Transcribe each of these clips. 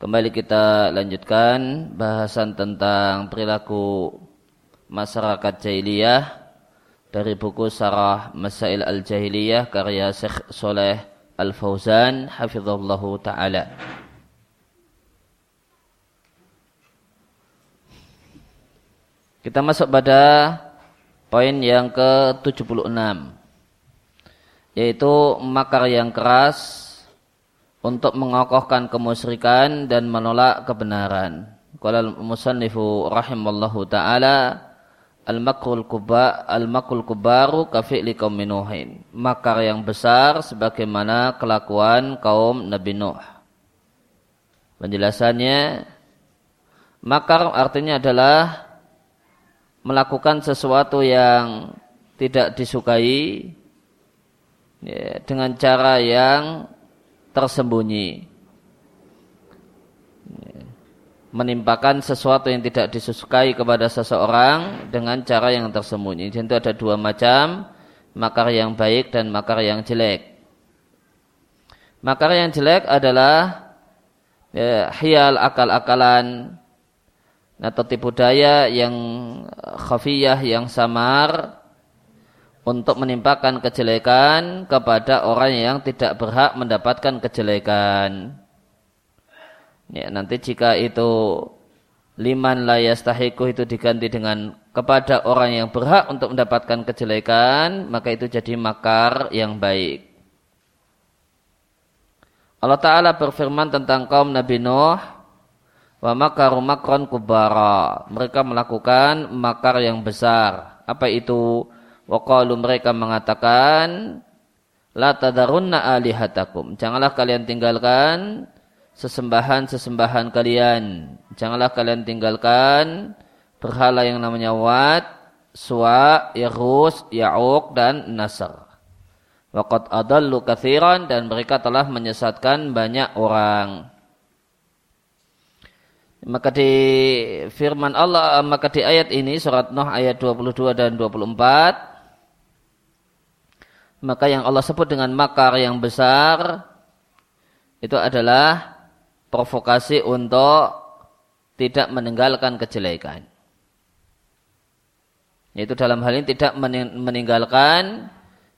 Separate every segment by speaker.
Speaker 1: Kembali kita lanjutkan bahasan tentang perilaku masyarakat jahiliyah dari buku Sarah Masail Al-Jahiliyah karya Syekh Soleh Al-Fauzan hafizallahu taala. Kita masuk pada poin yang ke-76 yaitu makar yang keras untuk mengokohkan kemusyrikan dan menolak kebenaran. Qala al-musannifu rahimallahu taala al-makrul kuba al-makrul kubaru ka fi'li kaum Nuhin. Makar yang besar sebagaimana kelakuan kaum Nabi Nuh. Penjelasannya makar artinya adalah melakukan sesuatu yang tidak disukai ya, dengan cara yang tersembunyi. Menimpakan sesuatu yang tidak disukai kepada seseorang dengan cara yang tersembunyi. Jadi itu ada dua macam, makar yang baik dan makar yang jelek. Makar yang jelek adalah ya, hial akal-akalan atau tipu daya yang khafiyah yang samar untuk menimpakan kejelekan kepada orang yang tidak berhak mendapatkan kejelekan. Ya, nanti jika itu liman layastahiku itu diganti dengan kepada orang yang berhak untuk mendapatkan kejelekan, maka itu jadi makar yang baik. Allah Ta'ala berfirman tentang kaum Nabi Nuh, wa makaru makron kubara. Mereka melakukan makar yang besar. Apa itu? Waqalu mereka mengatakan La tadarunna alihatakum. Janganlah kalian tinggalkan sesembahan-sesembahan kalian. Janganlah kalian tinggalkan berhala yang namanya Wat, Suwa, Yarus, Ya'uq dan Nasr. Waqad adallu kathiran dan mereka telah menyesatkan banyak orang. Maka di firman Allah maka di ayat ini surat Nuh ayat 22 dan 24 maka yang Allah sebut dengan makar yang besar itu adalah provokasi untuk tidak meninggalkan kejelekan. Yaitu dalam hal ini tidak meninggalkan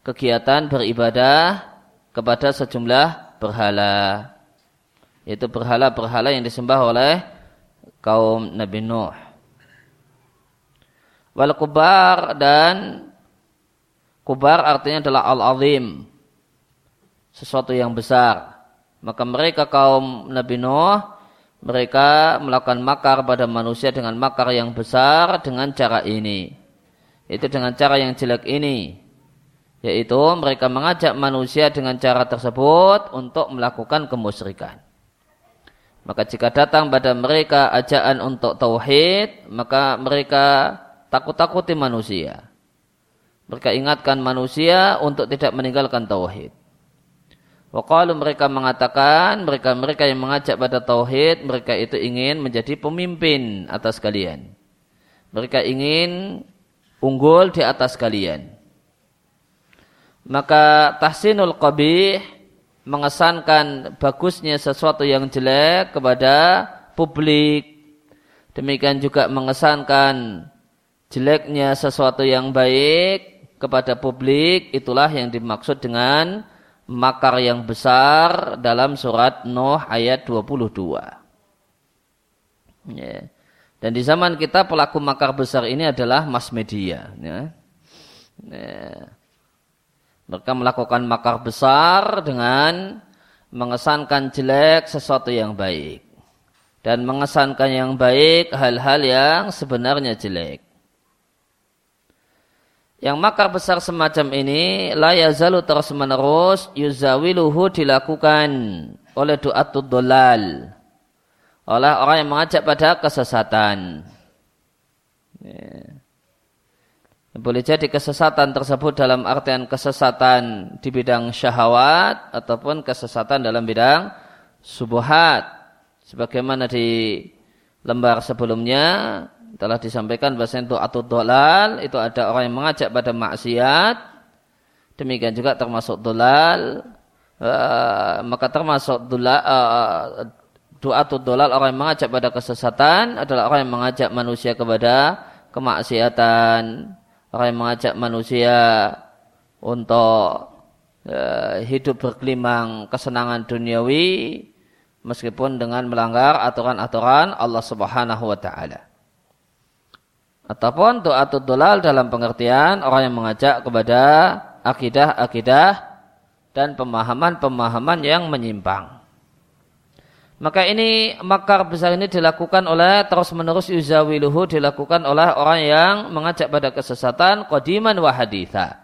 Speaker 1: kegiatan beribadah kepada sejumlah berhala. Yaitu berhala-berhala yang disembah oleh kaum Nabi Nuh. Wal kubar dan Kubar artinya adalah al-azim. Sesuatu yang besar. Maka mereka kaum Nabi Nuh, mereka melakukan makar pada manusia dengan makar yang besar dengan cara ini. Itu dengan cara yang jelek ini. Yaitu mereka mengajak manusia dengan cara tersebut untuk melakukan kemusyrikan. Maka jika datang pada mereka ajaan untuk tauhid, maka mereka takut-takuti manusia. Mereka ingatkan manusia untuk tidak meninggalkan tauhid. Waqalu mereka mengatakan, mereka-mereka yang mengajak pada tauhid, mereka itu ingin menjadi pemimpin atas kalian. Mereka ingin unggul di atas kalian. Maka tahsinul qabih mengesankan bagusnya sesuatu yang jelek kepada publik. Demikian juga mengesankan jeleknya sesuatu yang baik kepada publik itulah yang dimaksud dengan makar yang besar dalam surat Nuh ayat 22. Ya. Dan di zaman kita pelaku makar besar ini adalah mass media. Ya. Ya. Mereka melakukan makar besar dengan mengesankan jelek sesuatu yang baik. Dan mengesankan yang baik hal-hal yang sebenarnya jelek. Yang makar besar semacam ini la yazalu terus menerus yuzawiluhu dilakukan oleh du'atul dolal. Oleh orang yang mengajak pada kesesatan. Ya. Boleh jadi kesesatan tersebut dalam artian kesesatan di bidang syahwat ataupun kesesatan dalam bidang subuhat. Sebagaimana di lembar sebelumnya telah disampaikan bahasa itu atau dolal itu ada orang yang mengajak pada maksiat demikian juga termasuk dolal uh, maka termasuk dolal uh, doa dolal orang yang mengajak pada kesesatan adalah orang yang mengajak manusia kepada kemaksiatan. Orang yang mengajak manusia untuk uh, hidup berkelimang kesenangan duniawi meskipun dengan melanggar aturan-aturan Allah Subhanahu wa taala. Ataupun doa dolal dalam pengertian orang yang mengajak kepada akidah-akidah dan pemahaman-pemahaman yang menyimpang. Maka ini makar besar ini dilakukan oleh terus menerus yuzawiluhu dilakukan oleh orang yang mengajak pada kesesatan qadiman wa haditha.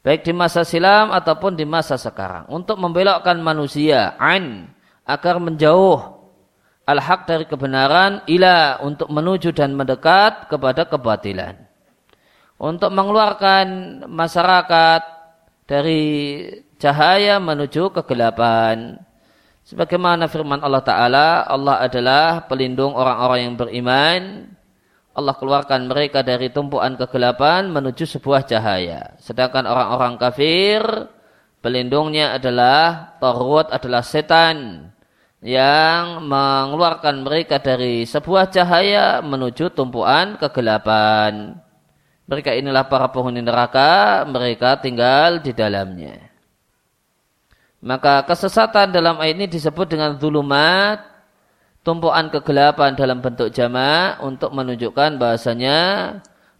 Speaker 1: Baik di masa silam ataupun di masa sekarang. Untuk membelokkan manusia an agar menjauh al-haq dari kebenaran ila untuk menuju dan mendekat kepada kebatilan. Untuk mengeluarkan masyarakat dari cahaya menuju kegelapan Sebagaimana firman Allah Ta'ala, Allah adalah pelindung orang-orang yang beriman. Allah keluarkan mereka dari tumpuan kegelapan menuju sebuah cahaya. Sedangkan orang-orang kafir, pelindungnya adalah Tarut adalah setan yang mengeluarkan mereka dari sebuah cahaya menuju tumpuan kegelapan. Mereka inilah para penghuni neraka, mereka tinggal di dalamnya. Maka kesesatan dalam ayat ini disebut dengan zulumat, tumpuan kegelapan dalam bentuk jama untuk menunjukkan bahasanya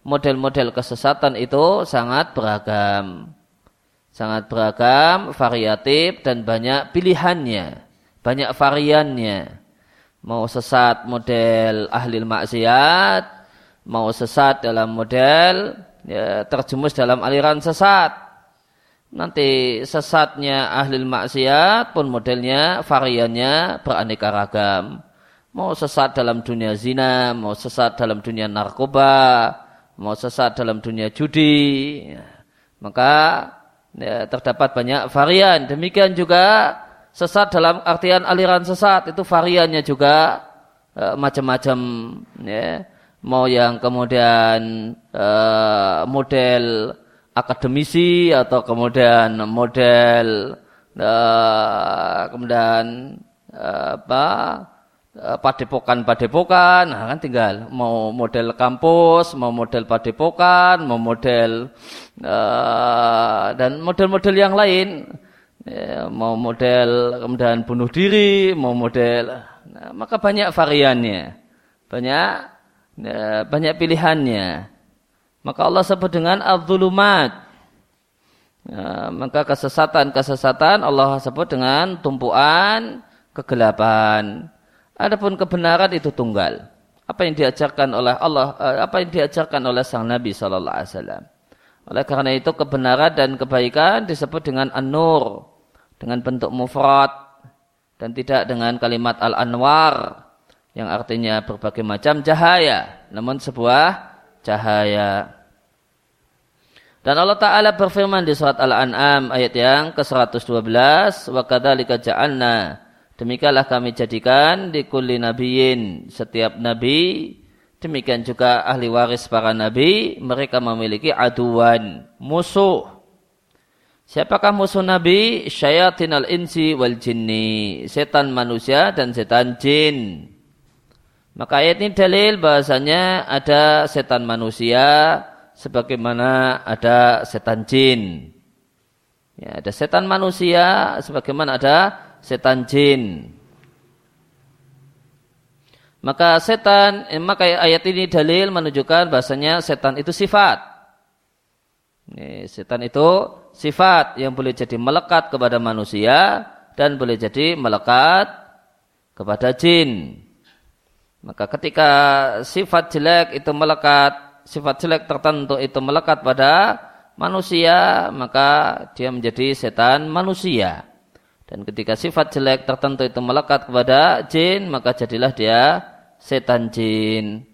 Speaker 1: model-model kesesatan itu sangat beragam. Sangat beragam, variatif dan banyak pilihannya, banyak variannya. Mau sesat model ahli maksiat, mau sesat dalam model ya, terjumus dalam aliran sesat Nanti sesatnya ahli maksiat pun modelnya, variannya beraneka ragam. Mau sesat dalam dunia zina, mau sesat dalam dunia narkoba, mau sesat dalam dunia judi. Ya. Maka ya, terdapat banyak varian. Demikian juga sesat dalam artian aliran sesat itu variannya juga uh, macam-macam. Ya. Mau yang kemudian uh, model akademisi atau kemudian model uh, kemudian uh, apa uh, padepokan-padepokan nah kan tinggal mau model kampus mau model padepokan mau model uh, dan model-model yang lain ya, mau model kemudian bunuh diri mau model nah, maka banyak variannya banyak ya, banyak pilihannya maka Allah sebut dengan al-zulumat. Ya, maka kesesatan-kesesatan Allah sebut dengan tumpuan kegelapan. Adapun kebenaran itu tunggal. Apa yang diajarkan oleh Allah, eh, apa yang diajarkan oleh sang Nabi Wasallam. Oleh karena itu kebenaran dan kebaikan disebut dengan an-nur dengan bentuk mufrad dan tidak dengan kalimat al-anwar yang artinya berbagai macam cahaya, namun sebuah cahaya. Dan Allah Ta'ala berfirman di surat Al-An'am ayat yang ke-112. Wa kadzalika ja'alna. Demikianlah kami jadikan di kulli nabiyin setiap nabi. Demikian juga ahli waris para nabi. Mereka memiliki aduan, musuh. Siapakah musuh nabi? Syayatin al-insi wal jinni. Setan manusia dan setan jin. Maka ayat ini dalil bahasanya ada setan manusia sebagaimana ada setan jin. Ya, ada setan manusia sebagaimana ada setan jin. Maka setan, eh, maka ayat ini dalil menunjukkan bahasanya setan itu sifat. Ini, setan itu sifat yang boleh jadi melekat kepada manusia dan boleh jadi melekat kepada jin. Maka ketika sifat jelek itu melekat, sifat jelek tertentu itu melekat pada manusia, maka dia menjadi setan manusia. Dan ketika sifat jelek tertentu itu melekat kepada jin, maka jadilah dia setan jin.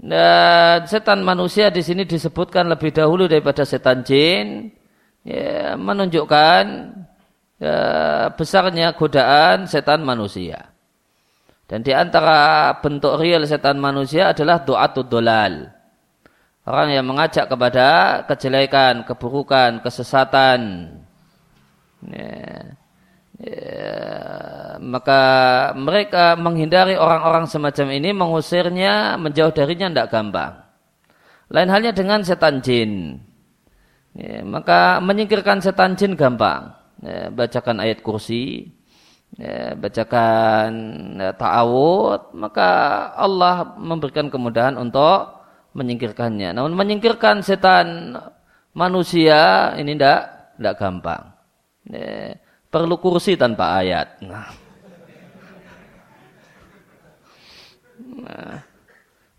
Speaker 1: Dan setan manusia di sini disebutkan lebih dahulu daripada setan jin, ya, menunjukkan ya, besarnya godaan setan manusia. Dan di antara bentuk real setan manusia adalah doa dolal. Orang yang mengajak kepada kejelekan, keburukan, kesesatan. Ya. Ya, maka mereka menghindari orang-orang semacam ini, mengusirnya, menjauh darinya tidak gampang. Lain halnya dengan setan jin. Ya, maka menyingkirkan setan jin gampang. Ya, bacakan ayat kursi, ya, bacakan ya, ta'awud, maka Allah memberikan kemudahan untuk menyingkirkannya. Namun menyingkirkan setan manusia ini tidak tidak gampang. Ya, perlu kursi tanpa ayat. Nah. nah.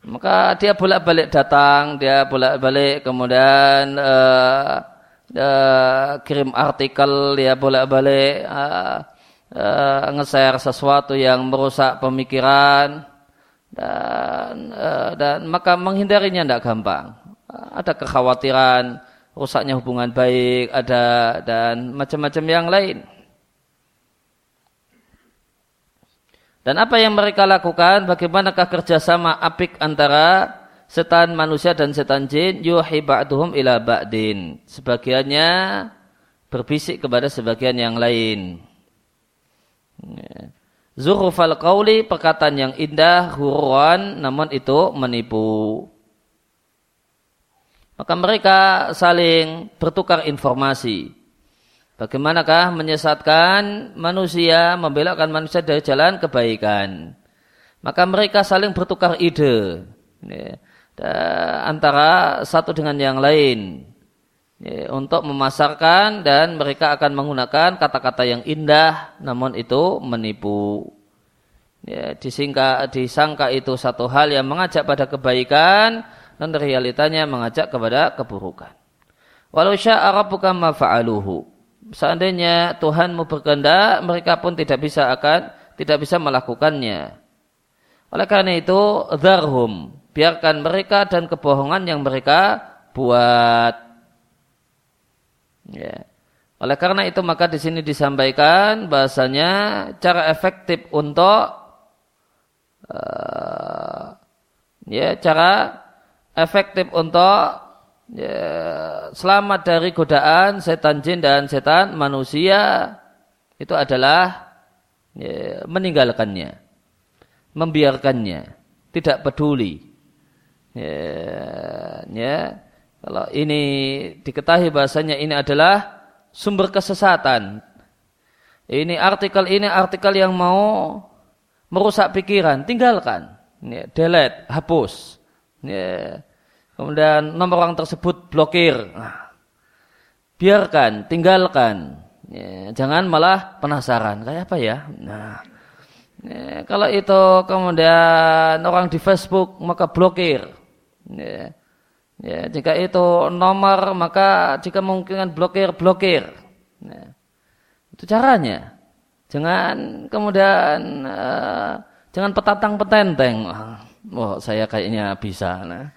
Speaker 1: Maka dia bolak-balik datang, dia bolak-balik kemudian uh, uh, kirim artikel, dia bolak-balik uh, uh, nge-share sesuatu yang merusak pemikiran dan uh, dan maka menghindarinya tidak gampang. ada kekhawatiran rusaknya hubungan baik, ada dan macam-macam yang lain. Dan apa yang mereka lakukan? Bagaimanakah kerjasama apik antara setan manusia dan setan jin? Yuhi ba'duhum ila ba'din. Sebagiannya berbisik kepada sebagian yang lain. Zuhrufal qawli perkataan yang indah, huruan, namun itu menipu. Maka mereka saling bertukar informasi. Bagaimanakah menyesatkan manusia, membelokkan manusia dari jalan kebaikan. Maka mereka saling bertukar ide ya, antara satu dengan yang lain ya, untuk memasarkan dan mereka akan menggunakan kata-kata yang indah namun itu menipu. Ya, disingka, disangka itu satu hal yang mengajak pada kebaikan dan realitanya mengajak kepada keburukan. Walau sya'a rabbuka ma fa'aluhu seandainya Tuhanmu berkehendak, mereka pun tidak bisa akan tidak bisa melakukannya. Oleh karena itu, dharhum, biarkan mereka dan kebohongan yang mereka buat. Ya. Oleh karena itu maka di sini disampaikan bahasanya cara efektif untuk uh, ya cara efektif untuk ya, selamat dari godaan setan jin dan setan manusia itu adalah ya, meninggalkannya, membiarkannya, tidak peduli. Ya, ya, kalau ini diketahui bahasanya ini adalah sumber kesesatan. Ini artikel ini artikel yang mau merusak pikiran, tinggalkan, ya, delete, hapus. Ya, kemudian nomor orang tersebut blokir. Nah, biarkan, tinggalkan. Ya, jangan malah penasaran, kayak apa ya? Nah, ya, kalau itu kemudian orang di Facebook maka blokir. Ya, ya, jika itu nomor maka jika mungkin blokir, blokir. Ya, itu caranya. Jangan kemudian uh, jangan petantang petenteng. Oh, saya kayaknya bisa. Nah,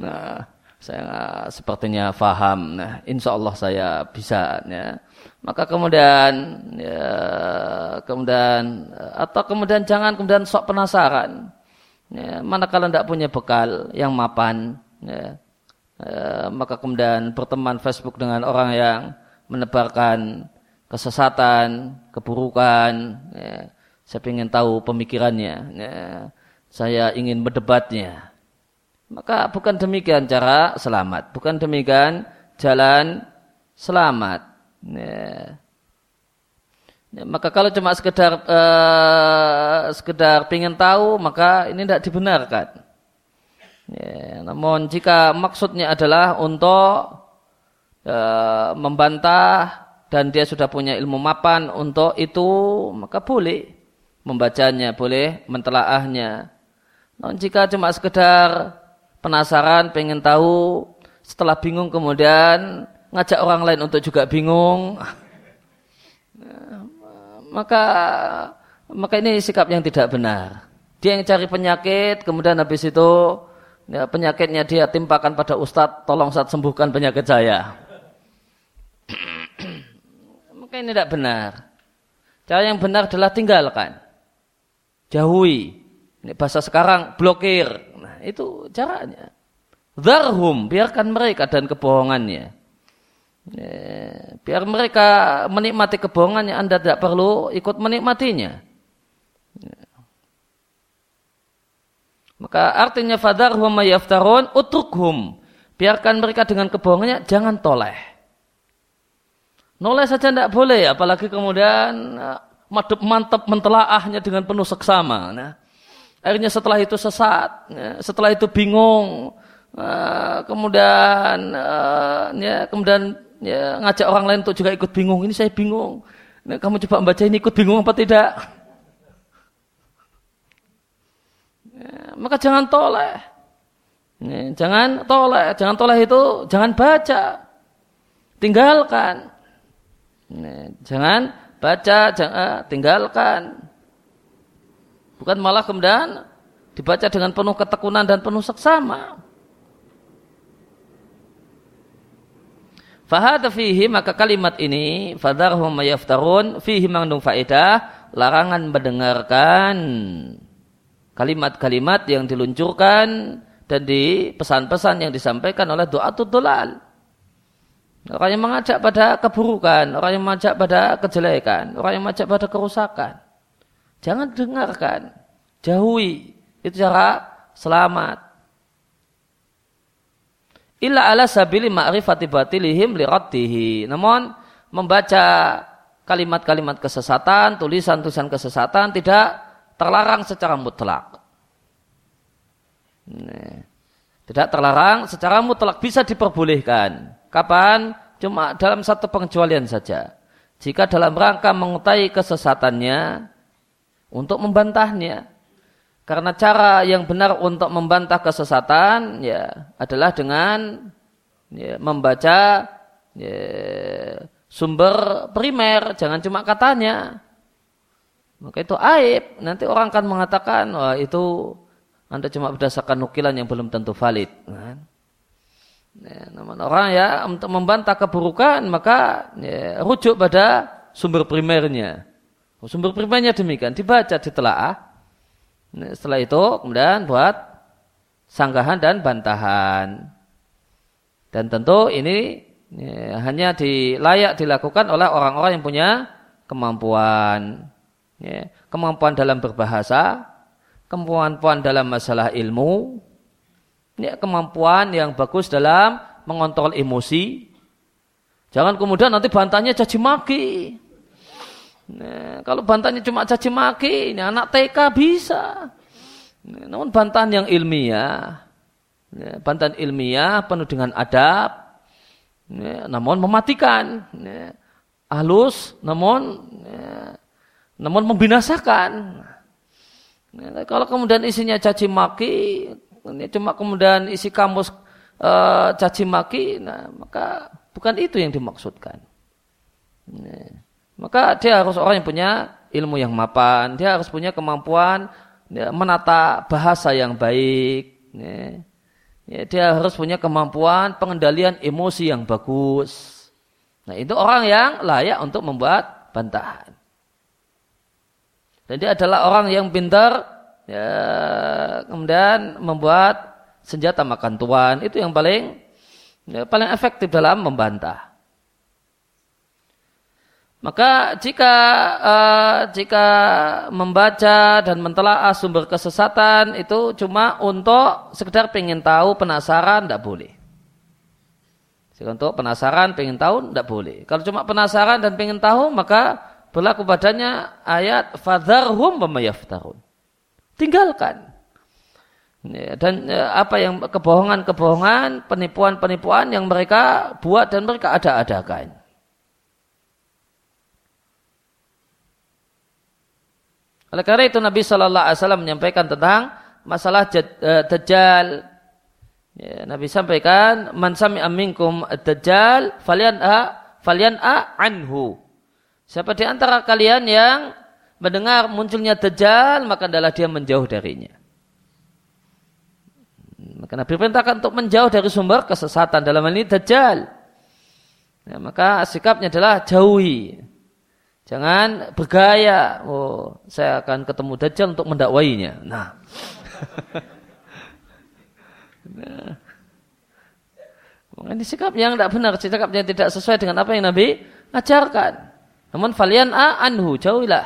Speaker 1: nah saya sepertinya faham. Nah, insya Allah saya bisa. Ya. Maka kemudian, ya, kemudian atau kemudian jangan kemudian sok penasaran. Ya, manakala tidak punya bekal yang mapan, ya, ya, maka kemudian berteman Facebook dengan orang yang menebarkan kesesatan, keburukan. Ya, saya ingin tahu pemikirannya. Ya, saya ingin berdebatnya. Maka bukan demikian cara selamat, bukan demikian jalan selamat. Ya. Ya, maka kalau cuma sekedar uh, sekedar ingin tahu, maka ini tidak dibenarkan. Ya, namun jika maksudnya adalah untuk uh, membantah dan dia sudah punya ilmu mapan untuk itu, maka boleh membacanya, boleh mentelaahnya. Namun jika cuma sekedar penasaran, pengen tahu, setelah bingung kemudian ngajak orang lain untuk juga bingung, maka maka ini sikap yang tidak benar. Dia yang cari penyakit, kemudian habis itu ya, penyakitnya dia timpakan pada ustadz, tolong saat sembuhkan penyakit saya. maka ini tidak benar. Cara yang benar adalah tinggalkan. Jauhi. Ini bahasa sekarang blokir. Nah, itu caranya. Zarhum, biarkan mereka dan kebohongannya. Ya, biar mereka menikmati kebohongannya Anda tidak perlu ikut menikmatinya. Ya. Maka artinya fadarhum mayaftarun utrukhum. Biarkan mereka dengan kebohongannya, jangan toleh. Noleh saja tidak boleh, apalagi kemudian eh, mantep mantap mentelaahnya dengan penuh seksama. Nah, akhirnya setelah itu sesat, ya, setelah itu bingung, uh, kemudian uh, ya, kemudian ya, ngajak orang lain untuk juga ikut bingung. Ini saya bingung. Nah, kamu coba membaca ini ikut bingung apa tidak? Ya, maka jangan toleh. Ya, jangan toleh. Jangan toleh itu jangan baca. Tinggalkan. Ya, jangan baca, jangan tinggalkan. Bukan malah kemudian dibaca dengan penuh ketekunan dan penuh seksama. Fahada fihi maka kalimat ini fadarhum mayaftarun fihi mengandung faedah larangan mendengarkan kalimat-kalimat yang diluncurkan dan di pesan-pesan yang disampaikan oleh doa dolal. Orang yang mengajak pada keburukan, orang yang mengajak pada kejelekan, orang yang mengajak pada kerusakan. Jangan dengarkan, jauhi. Itu cara selamat illa ala sabili ma'rifati batilihim. Namun membaca kalimat-kalimat kesesatan, tulisan-tulisan kesesatan tidak terlarang secara mutlak. Tidak terlarang secara mutlak bisa diperbolehkan. Kapan? Cuma dalam satu pengecualian saja. Jika dalam rangka mengetahui kesesatannya untuk membantahnya. Karena cara yang benar untuk membantah kesesatan ya adalah dengan ya, membaca ya, sumber primer, jangan cuma katanya. Maka itu aib. Nanti orang akan mengatakan, wah itu anda cuma berdasarkan nukilan yang belum tentu valid. Kan? Ya, namun orang ya untuk membantah keburukan maka ya, rujuk pada sumber primernya. Sumber primernya demikian dibaca, ditelaah. Nah, setelah itu kemudian buat sanggahan dan bantahan. Dan tentu ini ya, hanya dilayak dilakukan oleh orang-orang yang punya kemampuan. Ya, kemampuan dalam berbahasa, kemampuan dalam masalah ilmu, ya, kemampuan yang bagus dalam mengontrol emosi. Jangan kemudian nanti bantahnya caci maki. Nah, kalau bantahannya cuma caci maki, ini anak TK bisa. Nah, namun bantahan yang ilmiah, ya, bantahan ilmiah penuh dengan adab, ya, namun mematikan, ya, halus, namun ya, namun membinasakan. Ya, kalau kemudian isinya caci maki, ini cuma kemudian isi kamus uh, caci maki, nah maka bukan itu yang dimaksudkan. Ya. Maka dia harus orang yang punya ilmu yang mapan, dia harus punya kemampuan ya, menata bahasa yang baik. Ya. Ya, dia harus punya kemampuan pengendalian emosi yang bagus. Nah itu orang yang layak untuk membuat bantahan. Dan dia adalah orang yang pintar, ya, kemudian membuat senjata makan tuan. Itu yang paling ya, paling efektif dalam membantah. Maka jika uh, jika membaca dan mentelaah sumber kesesatan itu cuma untuk sekedar pengen tahu penasaran tidak boleh. Untuk penasaran pengen tahu tidak boleh. Kalau cuma penasaran dan pengen tahu maka berlaku padanya ayat fadharhum tahun. Tinggalkan. Ya, dan ya, apa yang kebohongan-kebohongan, penipuan-penipuan yang mereka buat dan mereka ada-adakan. Oleh karena itu Nabi Shallallahu Alaihi Wasallam menyampaikan tentang masalah uh, dajjal. Ya, Nabi sampaikan, "Man sami aminkum dajjal falian a falian a anhu." Siapa di antara kalian yang mendengar munculnya dajjal, maka adalah dia menjauh darinya. Maka Nabi perintahkan untuk menjauh dari sumber kesesatan dalam hal ini dajjal. Ya, maka sikapnya adalah jauhi. Jangan bergaya, oh saya akan ketemu Dajjal untuk mendakwainya. Nah. nah. Ini sikap yang tidak benar, sikap yang tidak sesuai dengan apa yang Nabi ajarkan. Namun falian a anhu jauhilah.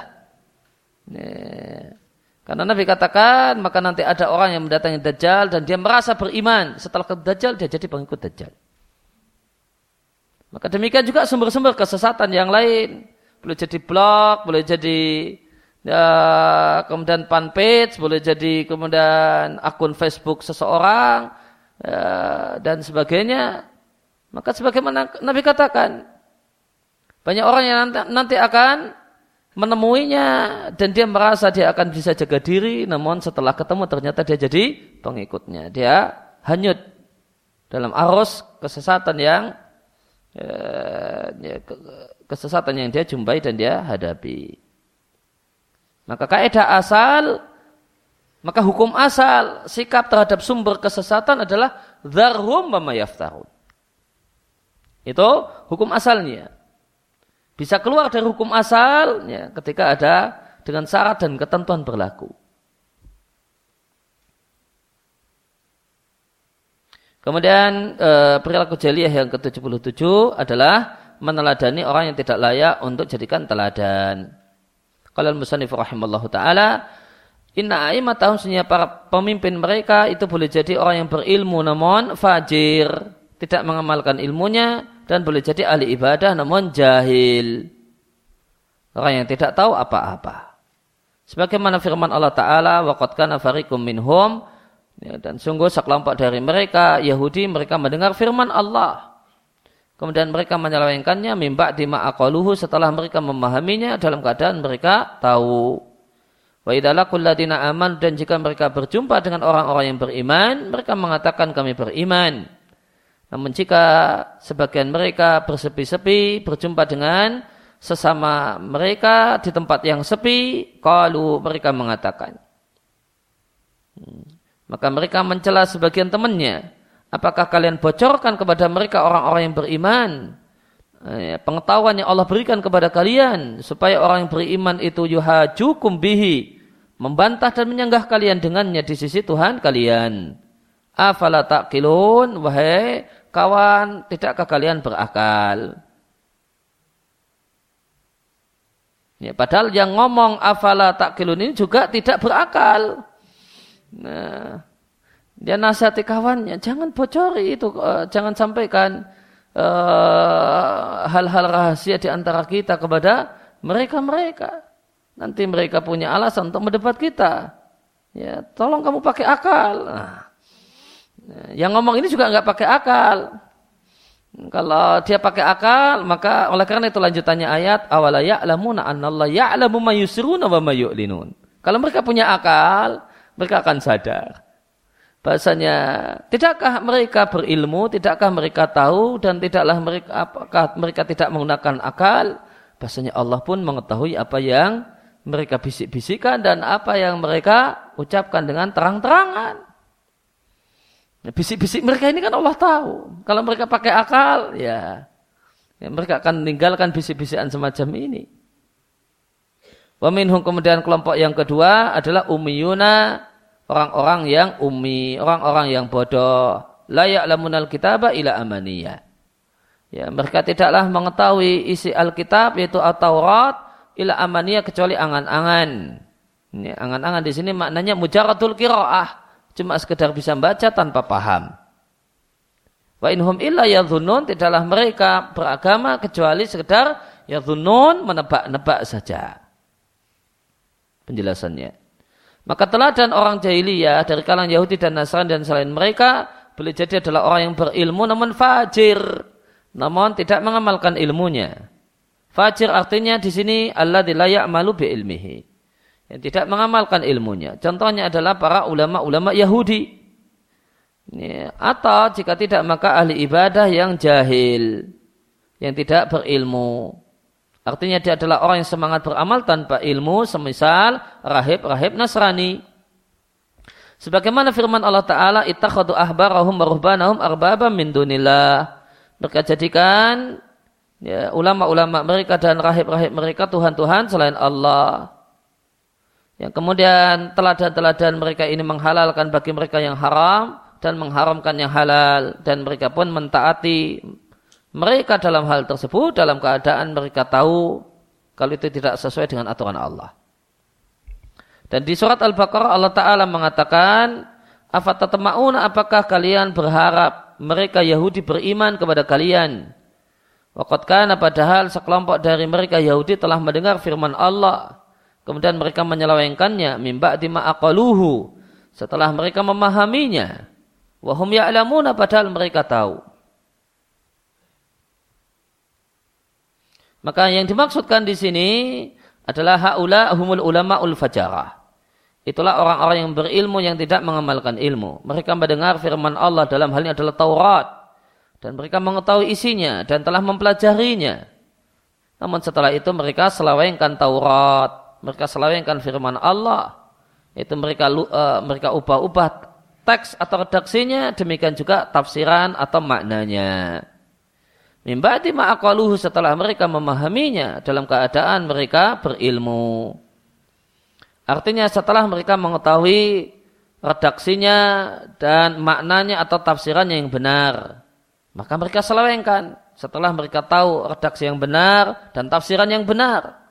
Speaker 1: Karena Nabi katakan maka nanti ada orang yang mendatangi Dajjal dan dia merasa beriman. Setelah ke Dajjal dia jadi pengikut Dajjal. Maka demikian juga sumber-sumber kesesatan yang lain. Boleh jadi blog, boleh jadi ya, kemudian fanpage, boleh jadi kemudian akun Facebook seseorang ya, dan sebagainya. Maka sebagaimana Nabi katakan, banyak orang yang nanti, akan menemuinya dan dia merasa dia akan bisa jaga diri, namun setelah ketemu ternyata dia jadi pengikutnya. Dia hanyut dalam arus kesesatan yang ya, kesesatan yang dia jumpai dan dia hadapi. Maka kaidah asal, maka hukum asal sikap terhadap sumber kesesatan adalah dharhum wa Itu hukum asalnya. Bisa keluar dari hukum asal ya, ketika ada dengan syarat dan ketentuan berlaku. Kemudian e, perilaku jeliah yang ke-77 adalah meneladani orang yang tidak layak untuk jadikan teladan. Kalau musanif rahimallahu taala Inna aima tahun senyap para pemimpin mereka itu boleh jadi orang yang berilmu namun fajir, tidak mengamalkan ilmunya dan boleh jadi ahli ibadah namun jahil. Orang yang tidak tahu apa-apa. Sebagaimana firman Allah Ta'ala, Waqatkan afarikum minhum, ya, dan sungguh sekelompok dari mereka, Yahudi, mereka mendengar firman Allah. Kemudian mereka menyelewengkannya mimba di ma'akaluhu setelah mereka memahaminya dalam keadaan mereka tahu. Wa idalakul ladina aman dan jika mereka berjumpa dengan orang-orang yang beriman, mereka mengatakan kami beriman. Namun jika sebagian mereka bersepi-sepi, berjumpa dengan sesama mereka di tempat yang sepi, kalau mereka mengatakan. Hmm. Maka mereka mencela sebagian temannya. Apakah kalian bocorkan kepada mereka orang-orang yang beriman? Eh, pengetahuan yang Allah berikan kepada kalian. Supaya orang yang beriman itu yuhajukum bihi. Membantah dan menyanggah kalian dengannya di sisi Tuhan kalian. Afala ta'qilun. Wahai kawan, tidakkah kalian berakal? Ya, padahal yang ngomong afala ta'qilun ini juga tidak berakal. Nah, dia nasihati kawannya, jangan bocori itu, uh, jangan sampaikan eh, hal-hal uh, rahasia di antara kita kepada mereka-mereka. Nanti mereka punya alasan untuk mendebat kita. Ya, tolong kamu pakai akal. Nah, yang ngomong ini juga nggak pakai akal. Kalau dia pakai akal, maka oleh karena itu lanjutannya ayat awala ya'lamuna annallaha ya'lamu ma yusiruna wa ma yu'linun. Kalau mereka punya akal, mereka akan sadar. Bahasanya, tidakkah mereka berilmu, tidakkah mereka tahu, dan tidaklah mereka, apakah mereka tidak menggunakan akal, bahasanya Allah pun mengetahui apa yang mereka bisik-bisikan dan apa yang mereka ucapkan dengan terang-terangan. Bisik-bisik mereka ini kan Allah tahu. Kalau mereka pakai akal, ya, ya mereka akan meninggalkan bisik-bisikan semacam ini. Waminhum kemudian kelompok yang kedua adalah umiyuna orang-orang yang umi, orang-orang yang bodoh. Layak lamunal kitabah ila amaniyah. Ya, mereka tidaklah mengetahui isi Alkitab yaitu At-Taurat ila amaniyah kecuali angan-angan. Ini angan-angan di sini maknanya mujaradul kiroah. Cuma sekedar bisa baca tanpa paham. Wa inhum illa yadhunun tidaklah mereka beragama kecuali sekedar yadhunun menebak-nebak saja penjelasannya. Maka teladan orang jahiliyah dari kalangan Yahudi dan Nasrani dan selain mereka boleh jadi adalah orang yang berilmu namun fajir, namun tidak mengamalkan ilmunya. Fajir artinya di sini Allah dilayak malu bi ilmihi. Yang tidak mengamalkan ilmunya. Contohnya adalah para ulama-ulama Yahudi. Atau jika tidak maka ahli ibadah yang jahil. Yang tidak berilmu. Artinya dia adalah orang yang semangat beramal tanpa ilmu, semisal rahib-rahib Nasrani. Sebagaimana firman Allah Ta'ala, Ittakhadu ahbarahum wa arbaba min dunillah. Mereka jadikan ya, ulama-ulama mereka dan rahib-rahib mereka Tuhan-Tuhan selain Allah. Yang kemudian teladan-teladan mereka ini menghalalkan bagi mereka yang haram dan mengharamkan yang halal dan mereka pun mentaati mereka dalam hal tersebut dalam keadaan mereka tahu kalau itu tidak sesuai dengan aturan Allah. Dan di surat Al-Baqarah Allah Ta'ala mengatakan, apakah kalian berharap mereka Yahudi beriman kepada kalian? Waqad kana padahal sekelompok dari mereka Yahudi telah mendengar firman Allah. Kemudian mereka menyelewengkannya mimba di aqaluhu setelah mereka memahaminya. Wahum ya'lamuna padahal mereka tahu. Maka yang dimaksudkan di sini adalah haula humul ulama ul fajarah. Itulah orang-orang yang berilmu yang tidak mengamalkan ilmu. Mereka mendengar firman Allah dalam hal ini adalah Taurat. Dan mereka mengetahui isinya dan telah mempelajarinya. Namun setelah itu mereka selawengkan Taurat. Mereka selawengkan firman Allah. Itu mereka uh, mereka ubah-ubah teks atau redaksinya. Demikian juga tafsiran atau maknanya. Mimbati ma'akaluhu setelah mereka memahaminya dalam keadaan mereka berilmu. Artinya setelah mereka mengetahui redaksinya dan maknanya atau tafsirannya yang benar, maka mereka selewengkan. Setelah mereka tahu redaksi yang benar dan tafsiran yang benar,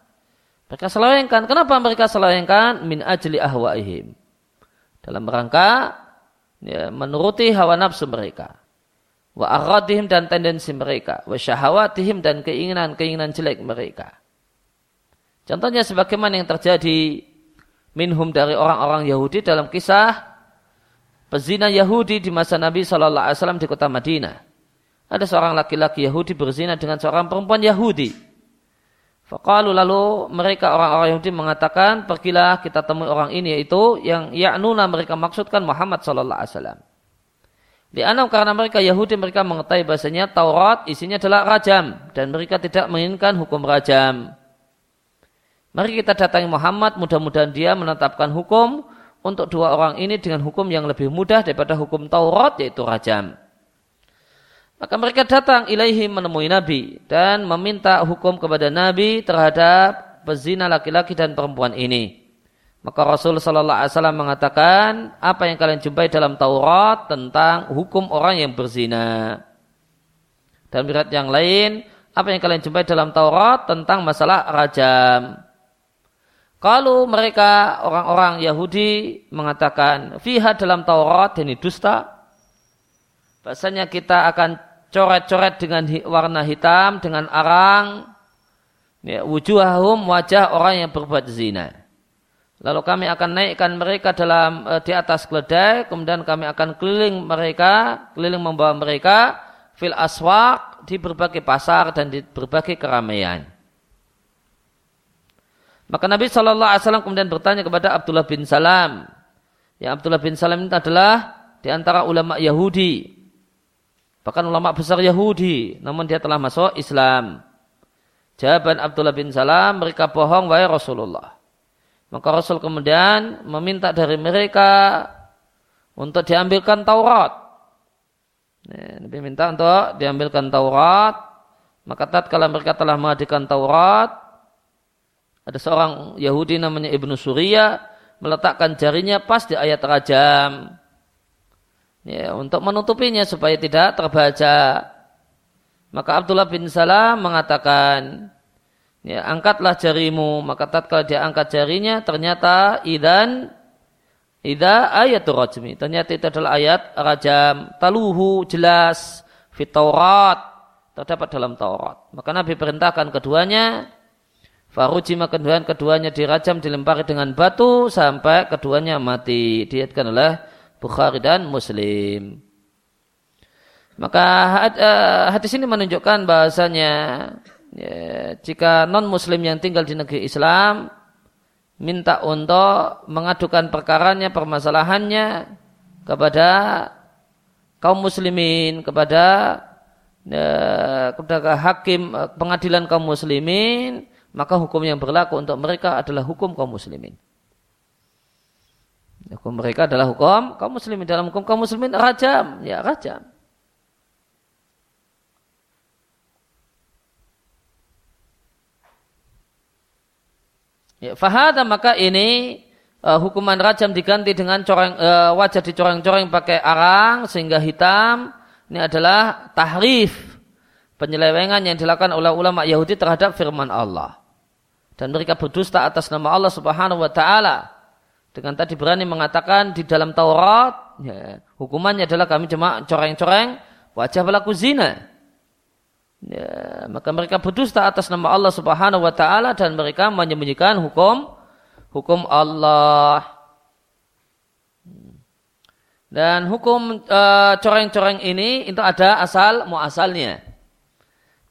Speaker 1: mereka selewengkan. Kenapa mereka selewengkan? Min ajli ahwaihim. Dalam rangka ya, menuruti hawa nafsu mereka. Wa aradihim dan tendensi mereka. Wa syahawatihim dan keinginan-keinginan jelek mereka. Contohnya sebagaimana yang terjadi minhum dari orang-orang Yahudi dalam kisah pezina Yahudi di masa Nabi Shallallahu Alaihi Wasallam di kota Madinah. Ada seorang laki-laki Yahudi berzina dengan seorang perempuan Yahudi. Fakalu lalu mereka orang-orang Yahudi mengatakan pergilah kita temui orang ini yaitu yang yaknuna mereka maksudkan Muhammad Shallallahu Alaihi Wasallam. Di anam karena mereka Yahudi mereka mengetahui bahasanya Taurat isinya adalah rajam dan mereka tidak menginginkan hukum rajam. Mari kita datangi Muhammad, mudah-mudahan dia menetapkan hukum untuk dua orang ini dengan hukum yang lebih mudah daripada hukum Taurat yaitu rajam. Maka mereka datang ilaihi menemui Nabi dan meminta hukum kepada Nabi terhadap pezina laki-laki dan perempuan ini. Maka Rasul Sallallahu Alaihi Wasallam mengatakan apa yang kalian jumpai dalam Taurat tentang hukum orang yang berzina. Dan berat yang lain, apa yang kalian jumpai dalam Taurat tentang masalah rajam. Kalau mereka orang-orang Yahudi mengatakan fiha dalam Taurat ini dusta, bahasanya kita akan coret-coret dengan warna hitam dengan arang ya, wujuhahum wajah orang yang berbuat zina. Lalu kami akan naikkan mereka dalam uh, di atas keledai, kemudian kami akan keliling mereka, keliling membawa mereka fil aswak di berbagai pasar dan di berbagai keramaian. Maka Nabi Shallallahu Alaihi Wasallam kemudian bertanya kepada Abdullah bin Salam. Ya Abdullah bin Salam ini adalah di antara ulama Yahudi. Bahkan ulama besar Yahudi. Namun dia telah masuk Islam. Jawaban Abdullah bin Salam, mereka bohong wahai Rasulullah. Maka Rasul kemudian meminta dari mereka untuk diambilkan Taurat. Nabi minta untuk diambilkan Taurat. Maka tatkala mereka telah menghadirkan Taurat, ada seorang Yahudi namanya Ibnu Surya meletakkan jarinya pas di ayat rajam. Ya, untuk menutupinya supaya tidak terbaca. Maka Abdullah bin Salam mengatakan, ya, angkatlah jarimu. Maka tatkala dia angkat jarinya, ternyata idan ida ayat rajmi. Ternyata itu adalah ayat rajam. Taluhu jelas fit Taurat terdapat dalam Taurat. Maka Nabi perintahkan keduanya Farujima keduanya, keduanya dirajam dilempari dengan batu sampai keduanya mati. Diatkan oleh Bukhari dan Muslim. Maka eh, hadis ini menunjukkan bahasanya ya, jika non Muslim yang tinggal di negeri Islam minta untuk mengadukan perkaranya, permasalahannya kepada kaum muslimin, kepada ya, kepada hakim pengadilan kaum muslimin, maka hukum yang berlaku untuk mereka adalah hukum kaum muslimin. Hukum mereka adalah hukum kaum muslimin. Dalam hukum kaum muslimin rajam. Ya rajam. Ya, fahada maka ini uh, hukuman rajam diganti dengan coreng uh, wajah dicoreng-coreng pakai arang sehingga hitam. Ini adalah tahrif penyelewengan yang dilakukan oleh ulama Yahudi terhadap firman Allah. Dan mereka berdusta atas nama Allah Subhanahu wa taala. Dengan tadi berani mengatakan di dalam Taurat ya, hukumannya adalah kami cuma coreng-coreng wajah pelaku zina ya, maka mereka berdusta atas nama Allah Subhanahu wa taala dan mereka menyembunyikan hukum hukum Allah. Dan hukum uh, coreng-coreng ini itu ada asal muasalnya.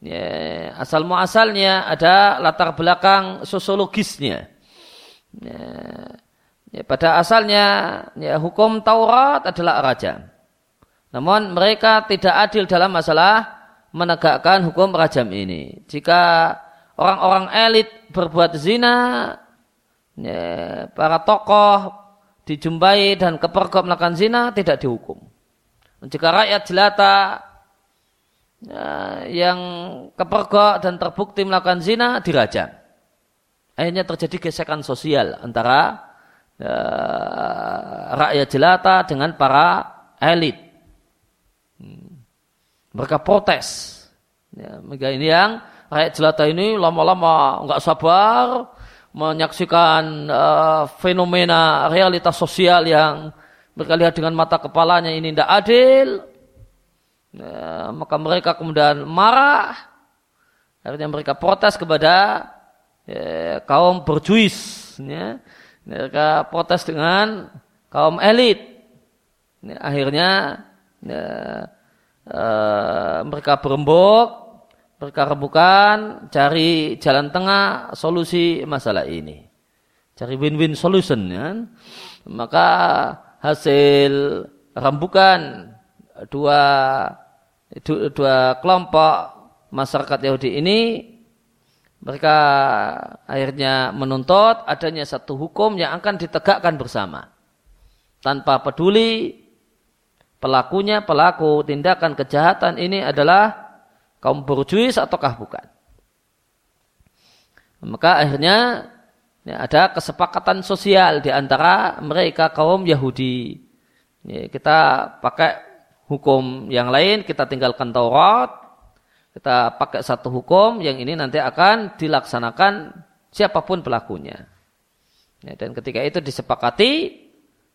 Speaker 1: Ya, asal muasalnya ada latar belakang sosiologisnya. Ya, ya, pada asalnya ya, hukum Taurat adalah rajam. Namun mereka tidak adil dalam masalah menegakkan hukum rajam ini. Jika orang-orang elit berbuat zina, ya, para tokoh dijumpai dan kepergok melakukan zina tidak dihukum. Jika rakyat jelata ya, yang kepergok dan terbukti melakukan zina dirajam. Akhirnya terjadi gesekan sosial antara ya, rakyat jelata dengan para elit. Mereka protes. Ya, ini yang rakyat jelata ini lama-lama nggak sabar menyaksikan uh, fenomena realitas sosial yang mereka lihat dengan mata kepalanya ini tidak adil, ya, maka mereka kemudian marah, akhirnya mereka protes kepada ya, kaum berjuis, ya. mereka protes dengan kaum elit, ya, akhirnya ya, uh, mereka berembuk mereka rebukan cari jalan tengah solusi masalah ini. Cari win-win solution ya. Maka hasil rembukan dua dua kelompok masyarakat Yahudi ini mereka akhirnya menuntut adanya satu hukum yang akan ditegakkan bersama tanpa peduli pelakunya pelaku tindakan kejahatan ini adalah kaum berjuis ataukah bukan. Maka akhirnya ya, ada kesepakatan sosial di antara mereka kaum Yahudi. Ya, kita pakai hukum yang lain, kita tinggalkan Taurat, kita pakai satu hukum yang ini nanti akan dilaksanakan siapa pun pelakunya. Ya, dan ketika itu disepakati,